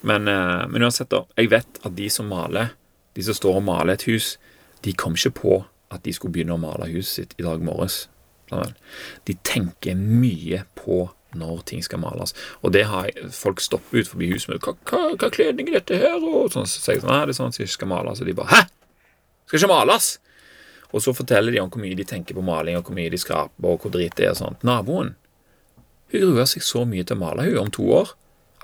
Men, eh, men uansett, da. Jeg vet at de som maler, de som står og maler et hus, de kom ikke på at de skulle begynne å male huset sitt i dag morges. De tenker mye på når ting skal males. Og det har folk stoppet ut forbi huset med hva, hva, hva kledning er dette her? Og sånn, så sier jeg sånn, det er sånn de ikke skal males. Og de bare Hæ? Skal ikke males? Og så forteller de om hvor mye de tenker på maling, og hvor mye de skraper, og hvor drit det er og sånt. Naboen hun gruer seg så mye til å male hun om to år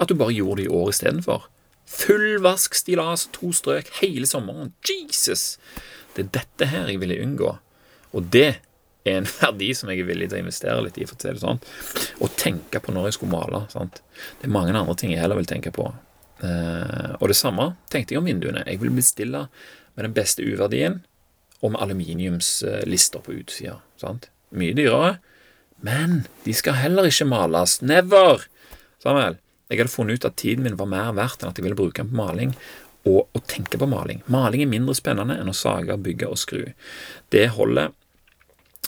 at hun bare gjorde det i år istedenfor. Full vask, stillas, to strøk hele sommeren. Jesus! Det er dette her jeg ville unngå. Og det er en verdi som jeg er villig til å investere litt i. for å si det sånn. Og tenke på når jeg skulle male. sant? Det er mange andre ting jeg heller vil tenke på. Eh, og det samme tenkte jeg om vinduene. Jeg vil bestille med den beste U-verdien og med aluminiumslister på utsida. Mye dyrere. Men de skal heller ikke males. Never! Samuel, jeg hadde funnet ut at tiden min var mer verdt enn at jeg ville bruke den på maling og å tenke på maling. Maling er mindre spennende enn å sage, bygge og skru. Det holder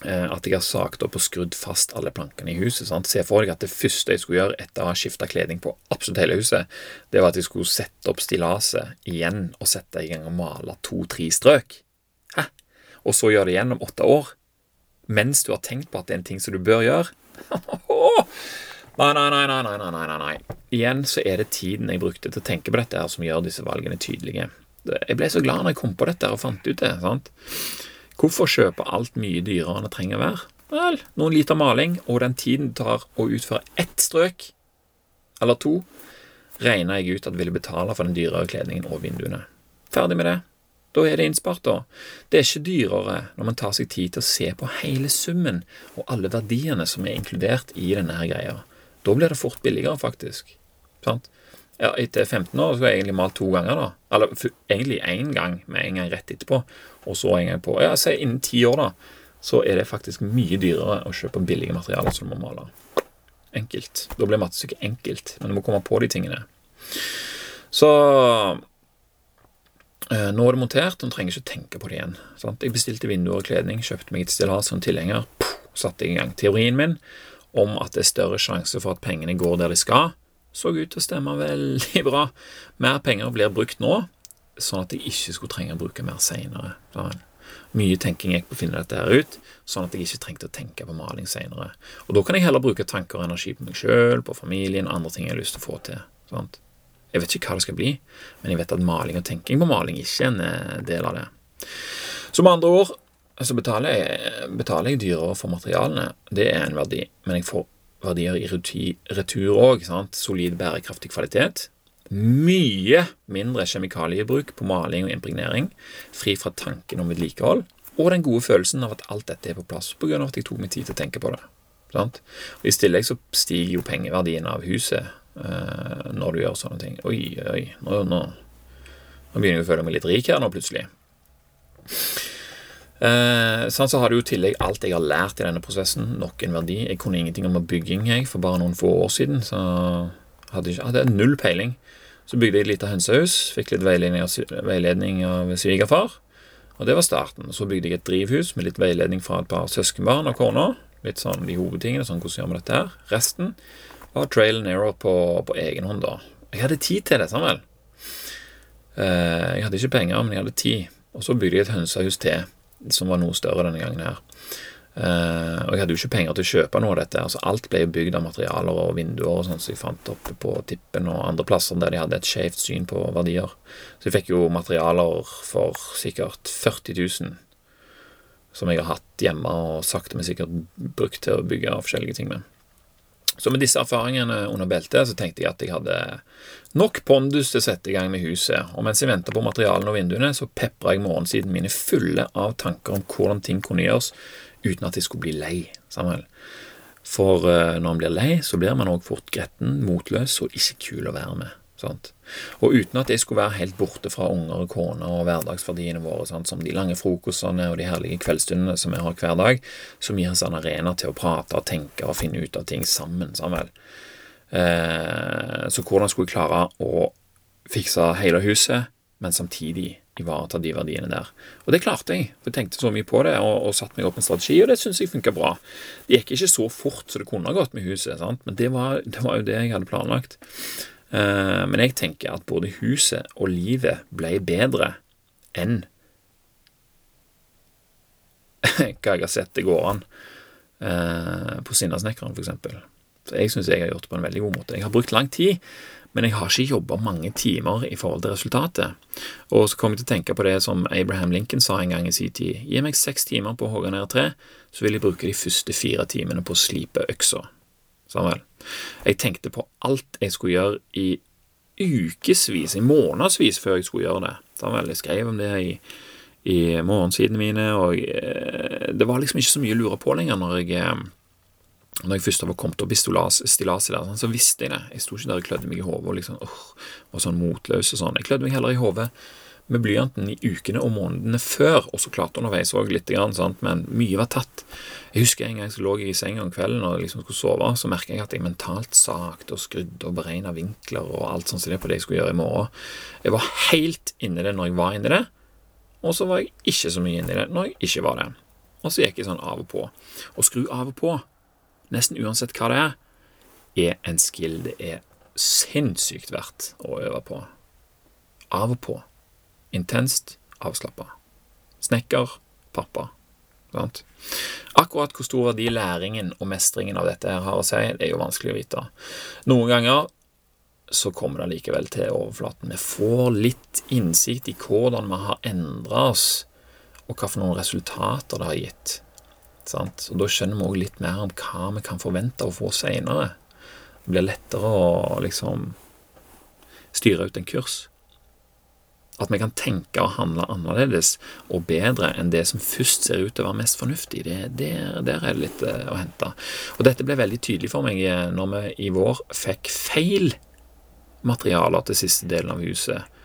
at jeg har sagt opp og skrudd fast alle plankene i huset. Sant? Se for deg at det første jeg skulle gjøre etter å ha skifta kledning på absolutt hele huset, det var at jeg skulle sette opp stillaset igjen og sette i gang og male to-tre strøk. Hæ? Og så gjøre det igjen om åtte år, mens du har tenkt på at det er en ting som du bør gjøre. Nei, nei, nei, nei, nei, nei, nei, nei. Igjen så er det tiden jeg brukte til å tenke på dette her som gjør disse valgene tydelige. Jeg ble så glad når jeg kom på dette og fant ut det. sant? Hvorfor kjøpe alt mye dyrere enn det trenger å være? Vel, noen liter maling og den tiden det tar å utføre ett strøk, eller to, regna jeg ut at ville betale for den dyrere kledningen og vinduene. Ferdig med det. Da er det innspart, da. Det er ikke dyrere når man tar seg tid til å se på hele summen og alle verdiene som er inkludert i denne her greia. Da blir det fort billigere, faktisk. Sant? Ja, etter 15 år har jeg egentlig malt to ganger, da. Eller egentlig én gang, med en gang rett etterpå. Og så en gang på Ja, si innen ti år, da. Så er det faktisk mye dyrere å kjøpe billige materialer som du må male. Enkelt. Da blir mattestykket enkelt, men du må komme på de tingene. Så eh, nå er det montert, og du trenger ikke tenke på det igjen. Sant? Jeg bestilte vinduer og kledning, kjøpte meg et stillas og en tilhenger. Satte i gang. Teorien min om at det er større sjanse for at pengene går der de skal, så ut til å stemme veldig bra. Mer penger blir brukt nå, sånn at jeg ikke skulle trenge å bruke mer seinere. Mye tenking gikk på å finne dette her ut, sånn at jeg ikke trengte å tenke på maling seinere. Og da kan jeg heller bruke tanker og energi på meg sjøl, på familien, andre ting jeg har lyst til å få til. Sant? Jeg vet ikke hva det skal bli, men jeg vet at maling og tenking på maling ikke er en eh, del av det. Så med andre ord, så betaler jeg, betaler jeg dyrere for materialene. Det er en verdi. Men jeg får verdier i retur òg. Solid, bærekraftig kvalitet. Mye mindre kjemikaliebruk på maling og impregnering. Fri fra tanken om vedlikehold. Og den gode følelsen av at alt dette er på plass pga. at jeg tok meg tid til å tenke på det. Sant? Og I tillegg så stiger jo pengeverdien av huset uh, når du gjør sånne ting. Oi, oi, nå, nå, nå begynner jeg å føle meg litt rik her nå, plutselig. Eh, sånn så har du i tillegg alt jeg har lært i denne prosessen, nok en verdi. Jeg kunne ingenting om bygging jeg, for bare noen få år siden. Så hadde jeg hadde null peiling. Så bygde jeg et lite hønsehus, fikk litt veiledning av, veiledning av svigerfar. Og det var starten. Så bygde jeg et drivhus med litt veiledning fra et par søskenbarn og kona. Litt sånn de hovedtingene, sånn hvordan gjør vi dette her. Resten var trail and error på, på egen hånd, da. Jeg hadde tid til det, Samuel. Eh, jeg hadde ikke penger, men jeg hadde tid. Og så bygde jeg et hønsehus til som var noe større denne gangen her. Uh, og jeg hadde jo ikke penger til å kjøpe noe av dette. altså Alt ble jo bygd av materialer og vinduer og sånn som så jeg fant oppe på tippen og andre plasser der de hadde et skjevt syn på verdier. Så jeg fikk jo materialer for sikkert 40 000 som jeg har hatt hjemme og sakte, men sikkert brukt til å bygge forskjellige ting med. Så med disse erfaringene under beltet så tenkte jeg at jeg hadde nok pondus til å sette i gang med huset, og mens jeg venta på materialene og vinduene, så pepra jeg morgensiden mine fulle av tanker om hvordan ting kunne gjøres uten at jeg skulle bli lei. Samuel. For uh, når man blir lei, så blir man òg fort gretten, motløs og ikke kul å være med. Sant? Og uten at jeg skulle være helt borte fra unger og kone og hverdagsverdiene våre, sant? som de lange frokostene og de herlige kveldsstundene som vi har hver dag, som gir oss en arena til å prate og tenke og finne ut av ting sammen. Samuel. Eh, så hvordan skulle jeg klare å fikse hele huset, men samtidig ivareta de verdiene der. Og det klarte jeg. Jeg tenkte så mye på det og, og satte meg opp en strategi, og det syns jeg funka bra. Det gikk ikke så fort som det kunne ha gått med huset, sant? men det var, det var, jo det jeg hadde planlagt. Uh, men jeg tenker at både huset og livet ble bedre enn hva jeg har sett det går an uh, på Sinnasnekkeren, f.eks. Så jeg syns jeg har gjort det på en veldig god måte. Jeg har brukt lang tid men jeg har ikke jobba mange timer i forhold til resultatet. Og så kom jeg til å tenke på det som Abraham Lincoln sa en gang i sin tid. Gi meg seks timer på å hogge ned et tre, så vil jeg bruke de første fire timene på å slipe øksa. Samuel. Jeg tenkte på alt jeg skulle gjøre i ukevis, i månedsvis, før jeg skulle gjøre det. Samuel. Jeg skrev om det i, i morgensidene mine, og eh, det var liksom ikke så mye å lure på lenger når jeg eh, når jeg først var kommet opp i stillaset der, sånn, så visste jeg det. Jeg sto ikke der og klødde meg i hodet og liksom, åh, var sånn motløs og sånn. Jeg klødde meg heller i hodet med blyanten i ukene og månedene før, og så klart underveis òg grann, sant? men mye var tatt. Jeg husker en gang så lå jeg i senga om kvelden og liksom skulle sove, så merka jeg at jeg mentalt sakte og skrudde og beregna vinkler og alt sånt som det på det jeg skulle gjøre i morgen. Jeg var helt inni det når jeg var inni det, og så var jeg ikke så mye inni det når jeg ikke var det. Og så gikk jeg sånn av og på. Og skru av og på nesten uansett hva det er, er en skill det er sinnssykt verdt å øve på. Av og på. Intenst, avslappa. Snekker, pappa. Sant? Akkurat hvor stor verdi læringen og mestringen av dette her har å si, det er jo vanskelig å vite. Noen ganger så kommer det likevel til overflaten. Vi får litt innsikt i hvordan vi har endra oss, og hva for noen resultater det har gitt. Sant? Og Da skjønner vi òg litt mer om hva vi kan forvente å få seinere. Det blir lettere å liksom styre ut en kurs. At vi kan tenke og handle annerledes og bedre enn det som først ser ut til å være mest fornuftig. Det, det, der er det litt eh, å hente. Og dette ble veldig tydelig for meg eh, når vi i vår fikk feil materialer til siste delen av huset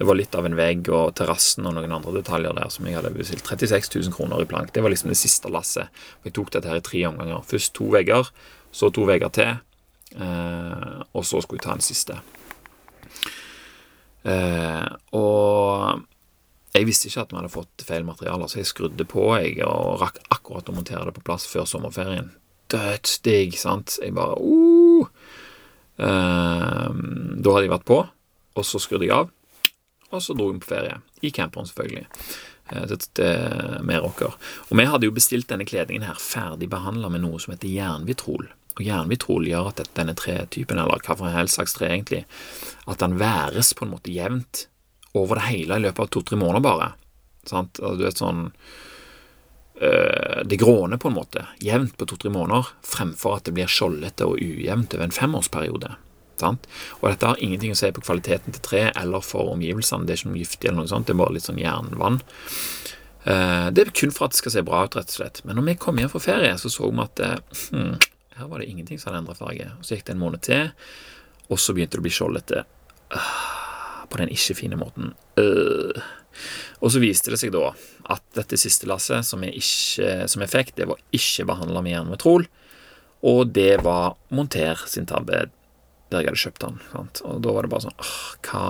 det var litt av en vegg og terrassen og noen andre detaljer der som jeg hadde bestilt. 36 000 kroner i plank. Det var liksom det siste lasset. Jeg tok dette her i tre omganger. Først to vegger, så to vegger til, eh, og så skulle jeg ta den siste. Eh, og jeg visste ikke at vi hadde fått feil materialer, så jeg skrudde på jeg, og rakk akkurat å montere det på plass før sommerferien. Dødsdigg, sant? Jeg bare uh. eh, Da hadde jeg vært på, og så skrudde jeg av og så dro vi på ferie. I camperen, selvfølgelig. Eh, til, til Meråker. Og vi hadde jo bestilt denne kledningen her ferdig behandla med noe som heter jernvitrol. Og jernvitrol gjør at denne tretypen, eller hva for en slags tre egentlig, at den væres på en måte jevnt over det hele i løpet av to-tre måneder bare. Sant? Altså, du vet sånn øh, Det gråner på en måte jevnt på to-tre måneder, fremfor at det blir skjoldete og ujevnt over en femårsperiode. Sant? Og dette har ingenting å si på kvaliteten til tre eller for omgivelsene. Det er ikke noe giftig, eller noe sånt, det er bare litt sånn jernvann. Eh, det er kun for at det skal se bra ut, rett og slett. Men når vi kom hjem fra ferie, så så vi at eh, hmm, her var det ingenting som hadde endret farge. Og Så gikk det en måned til, og så begynte det å bli skjoldete. Uh, på den ikke-fine måten. Uh. Og så viste det seg da at dette siste lasset som jeg, ikke, som jeg fikk, det var ikke behandla med jernmetrol, og det var monter sin tabbe der jeg hadde kjøpt den. Sant? Og da var det bare sånn hva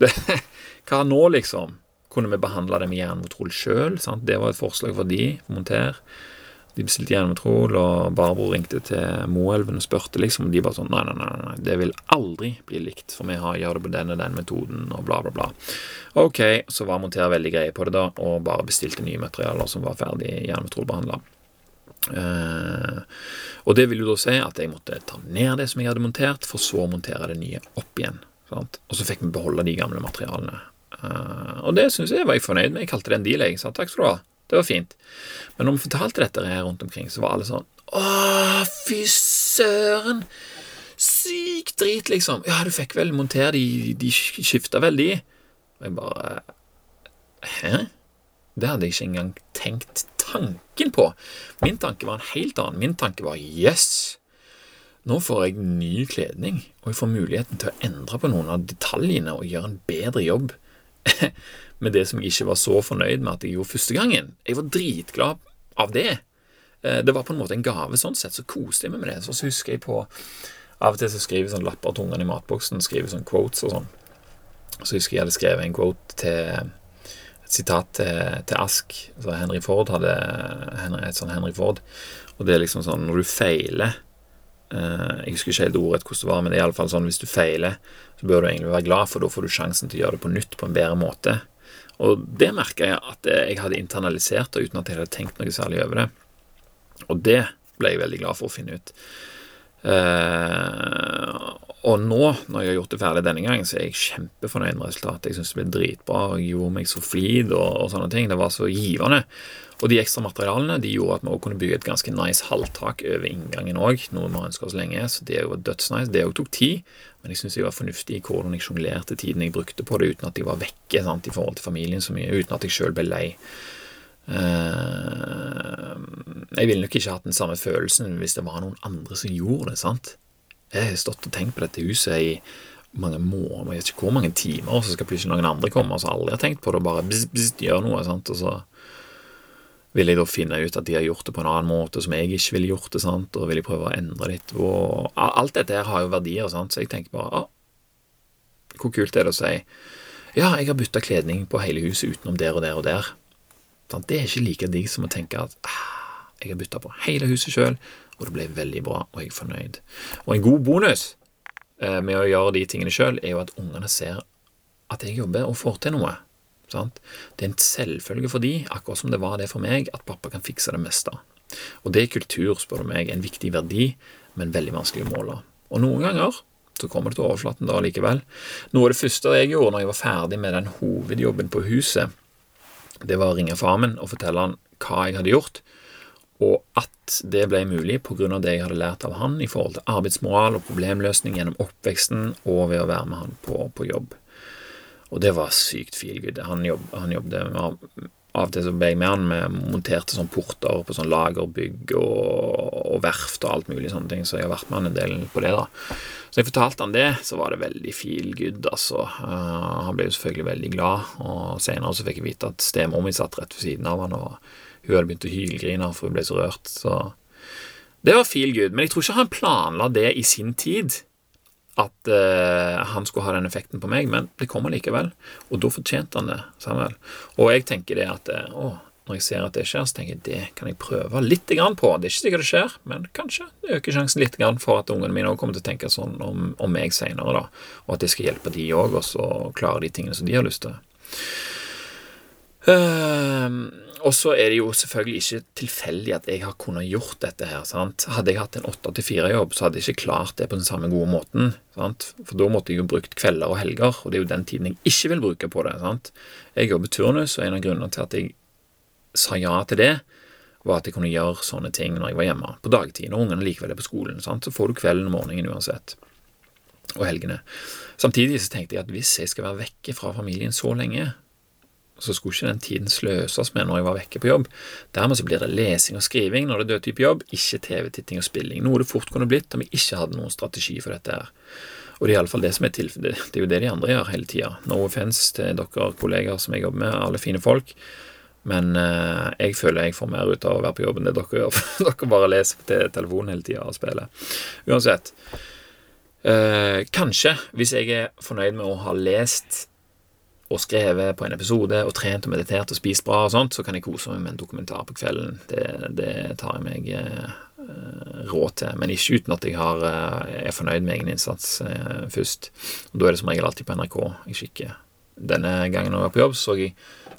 det, Hva nå, liksom? Kunne vi behandla det med jernmotrol sjøl? Det var et forslag for de, Monter. De bestilte jernmotrol, og Barbro ringte til Moelven og spurte, liksom. Og de bare sånn nei, nei, nei, nei, det vil aldri bli likt, for vi har gjør det på den og den metoden, og bla, bla, bla. Ok, så var Monter veldig greie på det, da, og bare bestilte nye materialer som var ferdig Jernmetrolbehandla. Uh, og det vil jo da si at jeg måtte ta ned det som jeg hadde montert, for så å montere det nye opp igjen. Sant? Og så fikk vi beholde de gamle materialene. Uh, og det syns jeg var jeg fornøyd med. Jeg kalte det en deal, jeg. sa takk skal du ha. Det var fint. Men når vi fortalte dette her rundt omkring, så var alle sånn Å, fy søren! Sykt drit, liksom. Ja, du fikk vel montere de De skifta vel, de? Og jeg bare Hæ? Det hadde jeg ikke engang tenkt tanken på. Min tanke var en helt annen. Min tanke var yes! Nå får jeg ny kledning, og jeg får muligheten til å endre på noen av detaljene og gjøre en bedre jobb med det som jeg ikke var så fornøyd med at jeg gjorde første gangen. Jeg var dritglad av det. Eh, det var på en måte en gave sånn sett, så koste jeg meg med det. Så husker jeg på Av og til så skriver jeg sånn lapper til ungene i matboksen, skriver sånn quotes og sånn. Så husker jeg jeg hadde skrevet en quote til sitat til, til Ask. Så Henry Ford hadde et sånn Henry Ford. Og det er liksom sånn når du feiler eh, Jeg husker ikke helt ordet hvordan det var, men det er iallfall sånn hvis du feiler, så bør du egentlig være glad, for da får du sjansen til å gjøre det på nytt på en bedre måte. Og det merka jeg at jeg hadde internalisert det uten at jeg hadde tenkt noe særlig over det. Og det ble jeg veldig glad for å finne ut. Uh, og nå, når jeg har gjort det ferdig denne gangen, så er jeg kjempefornøyd med resultatet. Jeg syns det ble dritbra, og gjorde meg så flid og, og, sånne ting. Det var så givende. Og de ekstra materialene de gjorde at vi også kunne bygge et ganske nice halvtak over inngangen òg, noe vi har ønska oss lenge. Så det var dødsnice. Det òg tok tid, men jeg syns jeg var fornuftig i hvordan jeg sjonglerte tiden jeg brukte på det, uten at jeg var vekke sant, i forhold til familien så mye, uten at jeg sjøl ble lei. Uh, jeg ville nok ikke hatt den samme følelsen hvis det var noen andre som gjorde det. sant? Jeg har stått og tenkt på dette huset i mange måneder, jeg vet ikke hvor mange timer, og så skal plutselig noen andre komme som aldri har tenkt på det, og bare bzz, bzz, gjør noe. sant? Og så vil jeg da finne ut at de har gjort det på en annen måte som jeg ikke ville gjort det, sant? og vil jeg prøve å endre litt. Og alt dette her har jo verdier, sant? så jeg tenker bare ah, hvor kult er det å si ja, jeg har bytta kledning på hele huset utenom der og der og der. Det er ikke like digg som å tenke at ah, jeg har bytta på hele huset sjøl, og det ble veldig bra, og jeg er fornøyd. Og en god bonus eh, med å gjøre de tingene sjøl, er jo at ungene ser at jeg jobber og får til noe. Sant? Det er en selvfølge for de, akkurat som det var det for meg, at pappa kan fikse det meste. Og det er kultur, spør du meg, en viktig verdi, men veldig vanskelig å måle. Og noen ganger så kommer det til overflaten da likevel. Noe av det første jeg gjorde når jeg var ferdig med den hovedjobben på huset, det var å ringe far min og fortelle han hva jeg hadde gjort, og at det ble mulig pga. det jeg hadde lært av han i forhold til arbeidsmoral og problemløsning gjennom oppveksten og ved å være med han på, på jobb. Og det var sykt feelgood. Han, jobb, han jobbet med, Av og til så ble jeg med han med monterte sånn porter på sånn lagerbygg og, og, verft og alt mulig sånne ting, så jeg har vært med han en del på det, da. Så jeg fortalte han det, så var det veldig feel good, altså. Uh, han ble jo selvfølgelig veldig glad, og senere så fikk jeg vite at stemor mi satt rett ved siden av han, og hun hadde begynt å hylgrine for hun ble så rørt, så det var feel good. Men jeg tror ikke han planla det i sin tid at uh, han skulle ha den effekten på meg, men det kommer likevel. Og da fortjente han det. Samuel. Og jeg tenker det at uh, å, når jeg ser at det skjer, så tenker jeg det kan jeg prøve litt grann på. Det er ikke sikkert det skjer, men kanskje det øker sjansen litt grann for at ungene mine også kommer til å tenke sånn om, om meg seinere, og at det skal hjelpe de òg, og så klare de tingene som de har lyst til. Uh, og så er det jo selvfølgelig ikke tilfeldig at jeg har kunnet gjort dette her. sant? Hadde jeg hatt en åtte til fire-jobb, så hadde jeg ikke klart det på den samme gode måten. sant? For da måtte jeg jo brukt kvelder og helger, og det er jo den tiden jeg ikke vil bruke på det. sant? Jeg jobber turnus, og en av grunnene til at jeg sa ja til det, var at jeg kunne gjøre sånne ting når jeg var hjemme på dagtid, når ungene likevel er på skolen. sant? Så får du kvelden og morgenen uansett. Og helgene. Samtidig så tenkte jeg at hvis jeg skal være vekke fra familien så lenge, så skulle ikke den tiden sløses med når jeg var vekke på jobb. Dermed så blir det lesing og skriving når det er dødtype jobb, ikke TV-titting og spilling, noe det fort kunne blitt om jeg ikke hadde noen strategi for dette her. Og det er iallfall det som er tilfellet. Det er jo det de andre gjør hele tida. No offence til dere kollegaer som jeg jobber med, alle fine folk. Men eh, jeg føler jeg får mer ut av å være på jobb enn det dere gjør. Dere bare leser på telefonen hele tida og spiller. Uansett. Eh, kanskje, hvis jeg er fornøyd med å ha lest og skrevet på en episode og trent og meditert og spist bra og sånt, så kan jeg kose meg med en dokumentar på kvelden. Det, det tar jeg meg eh, råd til. Men ikke uten at jeg har, eh, er fornøyd med egen innsats eh, først. Og Da er det som regel alltid på NRK jeg kikker. Denne gangen jeg var på jobb, så jeg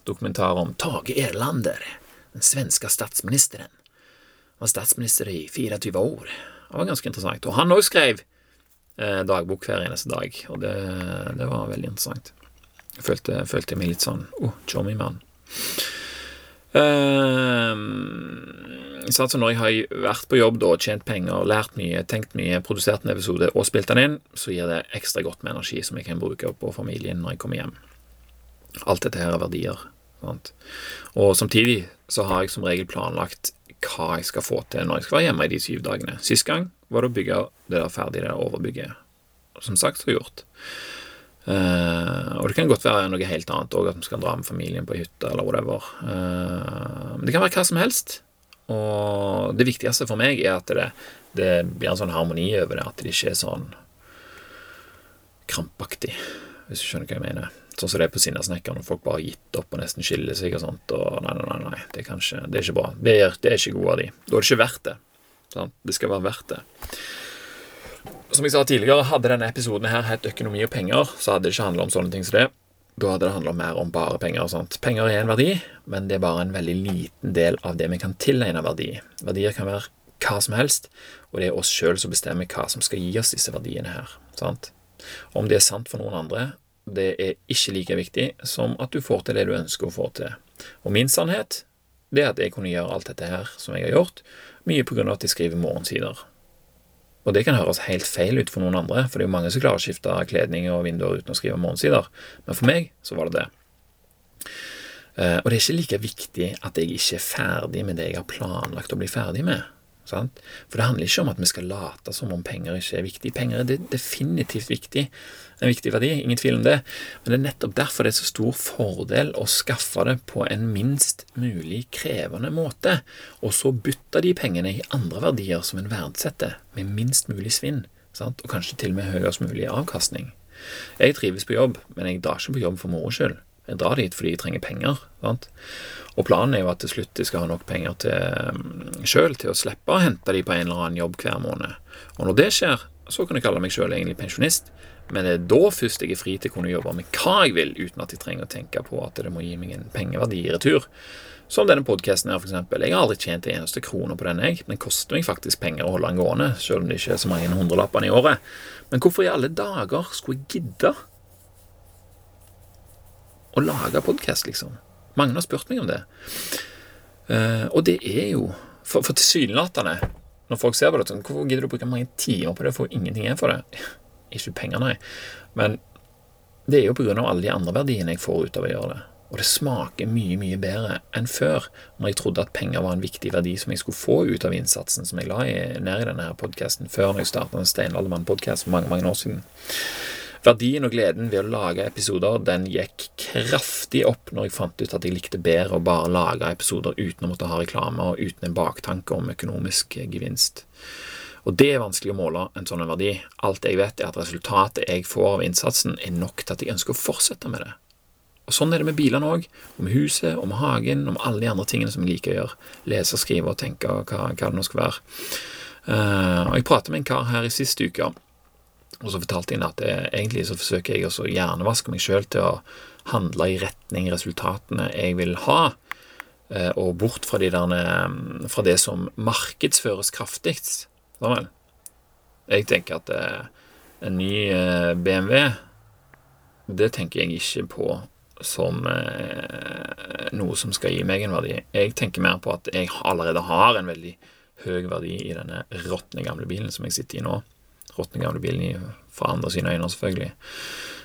dokumentar om Tage Erlander, den svenske statsministeren. Han var statsminister i 24 år. Det var ganske interessant. Og han òg skrev eh, dagbok hver eneste dag, og det, det var veldig interessant. Jeg følte, følte meg litt sånn oh, chummy mann. Uh, som når jeg har vært på jobb da, tjent penger, lært mye, tenkt mye, produsert en episode og spilt den inn, så gir det ekstra godt med energi som jeg kan bruke på familien når jeg kommer hjem. Alt dette her er verdier. Sant? Og samtidig så har jeg som regel planlagt hva jeg skal få til når jeg skal være hjemme i de syv dagene. Sist gang var det å bygge det der ferdig, det der overbygget. Som sagt, så gjort. Uh, og det kan godt være noe helt annet òg, at vi skal dra med familien på hytta eller whatever. Uh, men det kan være hva som helst. Og det viktigste for meg er at det, det blir en sånn harmoni over det, at det ikke er sånn krampaktig, hvis du skjønner hva jeg mener. Sånn som det er på Sinnasnekkeren, når folk bare har gitt opp og nesten skiller seg og sånt. Og nei, nei, nei, det, er kanskje, det er ikke bra. Det er, det er ikke god de. Da er det ikke verdt det. Sant? Det skal være verdt det. Som jeg sa tidligere, hadde denne episoden her hett økonomi og penger, så hadde det ikke handla om sånne ting som det. Da hadde det handla mer om bare penger. og sånt. Penger er en verdi, men det er bare en veldig liten del av det vi kan tilegne verdi. Verdier kan være hva som helst, og det er oss sjøl som bestemmer hva som skal gi oss disse verdiene her. sant? Om det er sant for noen andre, det er ikke like viktig som at du får til det du ønsker å få til. Og min sannhet det er at jeg kunne gjøre alt dette her som jeg har gjort, mye av at jeg skriver morgensider. Og det kan høres helt feil ut for noen andre, for det er jo mange som klarer å skifte kledning og vinduer uten å skrive morgensider, men for meg så var det det. Eh, og det er ikke like viktig at jeg ikke er ferdig med det jeg har planlagt å bli ferdig med. Sant? For det handler ikke om at vi skal late som om penger ikke er viktig. Penger er definitivt viktig. En viktig verdi, ingen tvil om det. Men det er nettopp derfor det er så stor fordel å skaffe det på en minst mulig krevende måte, og så bytte de pengene i andre verdier som en verdsetter, med minst mulig svinn, sant? og kanskje til og med høyest mulig avkastning. Jeg trives på jobb, men jeg drar ikke på jobb for moro skyld. Jeg drar dit fordi jeg trenger penger. Sant? Og planen er jo at til slutt de skal ha nok penger til mm, sjøl til å slippe å hente de på en eller annen jobb hver måned. Og når det skjer, så kan jeg kalle meg sjøl egentlig pensjonist, men det er da først jeg er fri til å kunne jobbe med hva jeg vil, uten at jeg trenger å tenke på at det må gi meg en pengeverdi i retur. Som denne podkasten her, f.eks. Jeg har aldri tjent en eneste krone på den, jeg. Den koster meg faktisk penger å holde den gående, selv om det ikke er så mange hundrelappene i året. Men hvorfor i alle dager skulle jeg gidde å lage podkast, liksom? Mange har spurt meg om det. Uh, og det er jo For, for tilsynelatende, når folk ser på det sånn Hvorfor gidder du å bruke mange timer på det, får ingenting igjen for det? Ikke penger, nei. Men det er jo av alle de andre verdiene jeg får ut av å gjøre det. Og det smaker mye, mye bedre enn før, når jeg trodde at penger var en viktig verdi som jeg skulle få ut av innsatsen som jeg la i, ned i denne podkasten før når jeg starta en Steinaldermann-podkast for mange, mange år siden. Verdien og gleden ved å lage episoder den gikk kraftig opp når jeg fant ut at jeg likte bedre å bare lage episoder uten å måtte ha reklame og uten en baktanke om økonomisk gevinst. Og det er vanskelig å måle en sånn verdi. Alt jeg vet, er at resultatet jeg får av innsatsen, er nok til at jeg ønsker å fortsette med det. Og Sånn er det med bilene òg, Om huset, om hagen, om alle de andre tingene som jeg liker å gjøre. Lese, skrive og tenke hva, hva det nå skal være. Uh, og Jeg pratet med en kar her i siste uke og så fortalte jeg at jeg, egentlig så forsøker jeg å hjernevaske meg sjøl til å handle i retning resultatene jeg vil ha, eh, og bort fra, de der, eh, fra det som markedsføres kraftigst. Jeg tenker at eh, en ny BMW, det tenker jeg ikke på som noe som skal gi meg en verdi. Jeg tenker mer på at jeg allerede har en veldig høy verdi i denne råtne gamle bilen som jeg sitter i nå råtne gamle bilen fra andre sine øyne, selvfølgelig.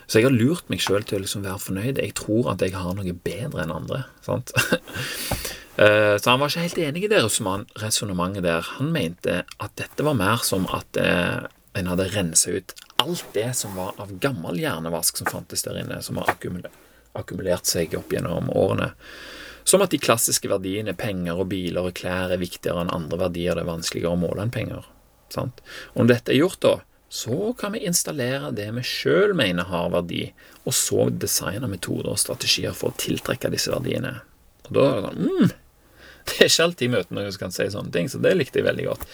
Så jeg har lurt meg sjøl til å liksom være fornøyd. Jeg tror at jeg har noe bedre enn andre. sant? Eh, så han var ikke helt enig i det resonnementet der. Han mente at dette var mer som at eh, en hadde rensa ut alt det som var av gammel hjernevask som fantes der inne, som har akkumulert seg opp gjennom årene. Som at de klassiske verdiene penger og biler og klær er viktigere enn andre verdier det er vanskeligere å måle enn penger. Sant? Og når dette er gjort, da, så kan vi installere det vi sjøl mener har verdi, og så designe metoder og strategier for å tiltrekke disse verdiene. Og da er det sånn mm, Det er ikke alltid møter noen som kan si sånne ting, så det likte jeg veldig godt.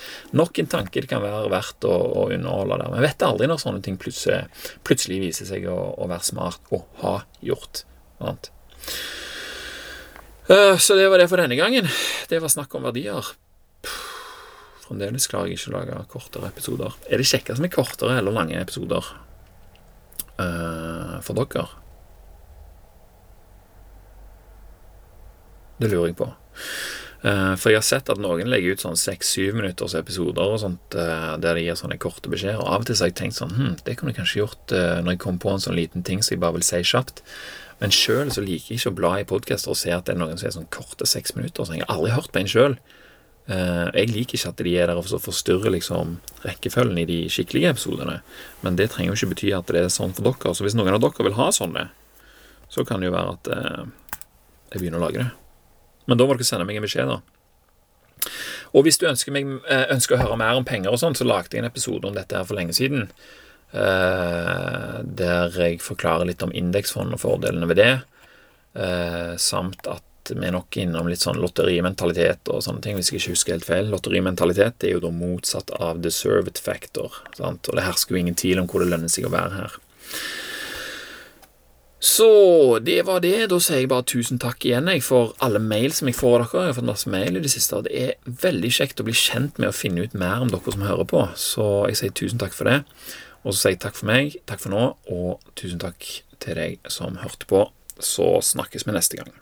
Nok en tanke det kan være verdt å, å underholde der. Men vet aldri når sånne ting plutselig, plutselig viser seg å, å, være smart og ha gjort. Sant? Uh, så det var det for denne gangen. Det var snakk om verdier. Fremdeles klarer jeg ikke å lage kortere episoder. Er det kjekkest med kortere eller lange episoder uh, for dere? Det lurer jeg på. Uh, for jeg har sett at noen legger ut sånn seks-syv minutters episoder og sånt, uh, der de gir sånne korte beskjeder. Av og til har jeg tenkt sånn hm, Det kunne jeg kanskje gjort når jeg kom på en sånn liten ting som jeg bare vil si kjapt. Men sjøl liker jeg ikke å bla i podkaster og se at det er noen som er sånn korte seks minutter. Så jeg har aldri hørt på en sjøl. Uh, jeg liker ikke at de er der og forstyrrer liksom, rekkefølgen i de skikkelige episodene, men det trenger jo ikke bety at det er sånn for dere. Så hvis noen av dere vil ha sånne, så kan det jo være at uh, jeg begynner å lage det. Men da må dere sende meg en beskjed, da. Og hvis du ønsker, meg, uh, ønsker å høre mer om penger og sånn, så lagde jeg en episode om dette her for lenge siden. der jeg forklarer litt om indeksfond og fordelene ved det, samt at vi er innom litt sånn lotterimentalitet og sånne ting, hvis jeg ikke husker helt feil. Lotterimentalitet er jo da motsatt av deserved factor, sant? og det hersker jo ingen tvil om hvor det lønner seg å være her. Så det var det. Da sier jeg bare tusen takk igjen jeg, for alle mail som jeg får av dere. Jeg har fått masse mail i det siste. og Det er veldig kjekt å bli kjent med og finne ut mer om dere som hører på. Så jeg sier tusen takk for det. Og så sier jeg takk for meg, takk for nå, og tusen takk til deg som hørte på. Så snakkes vi neste gang.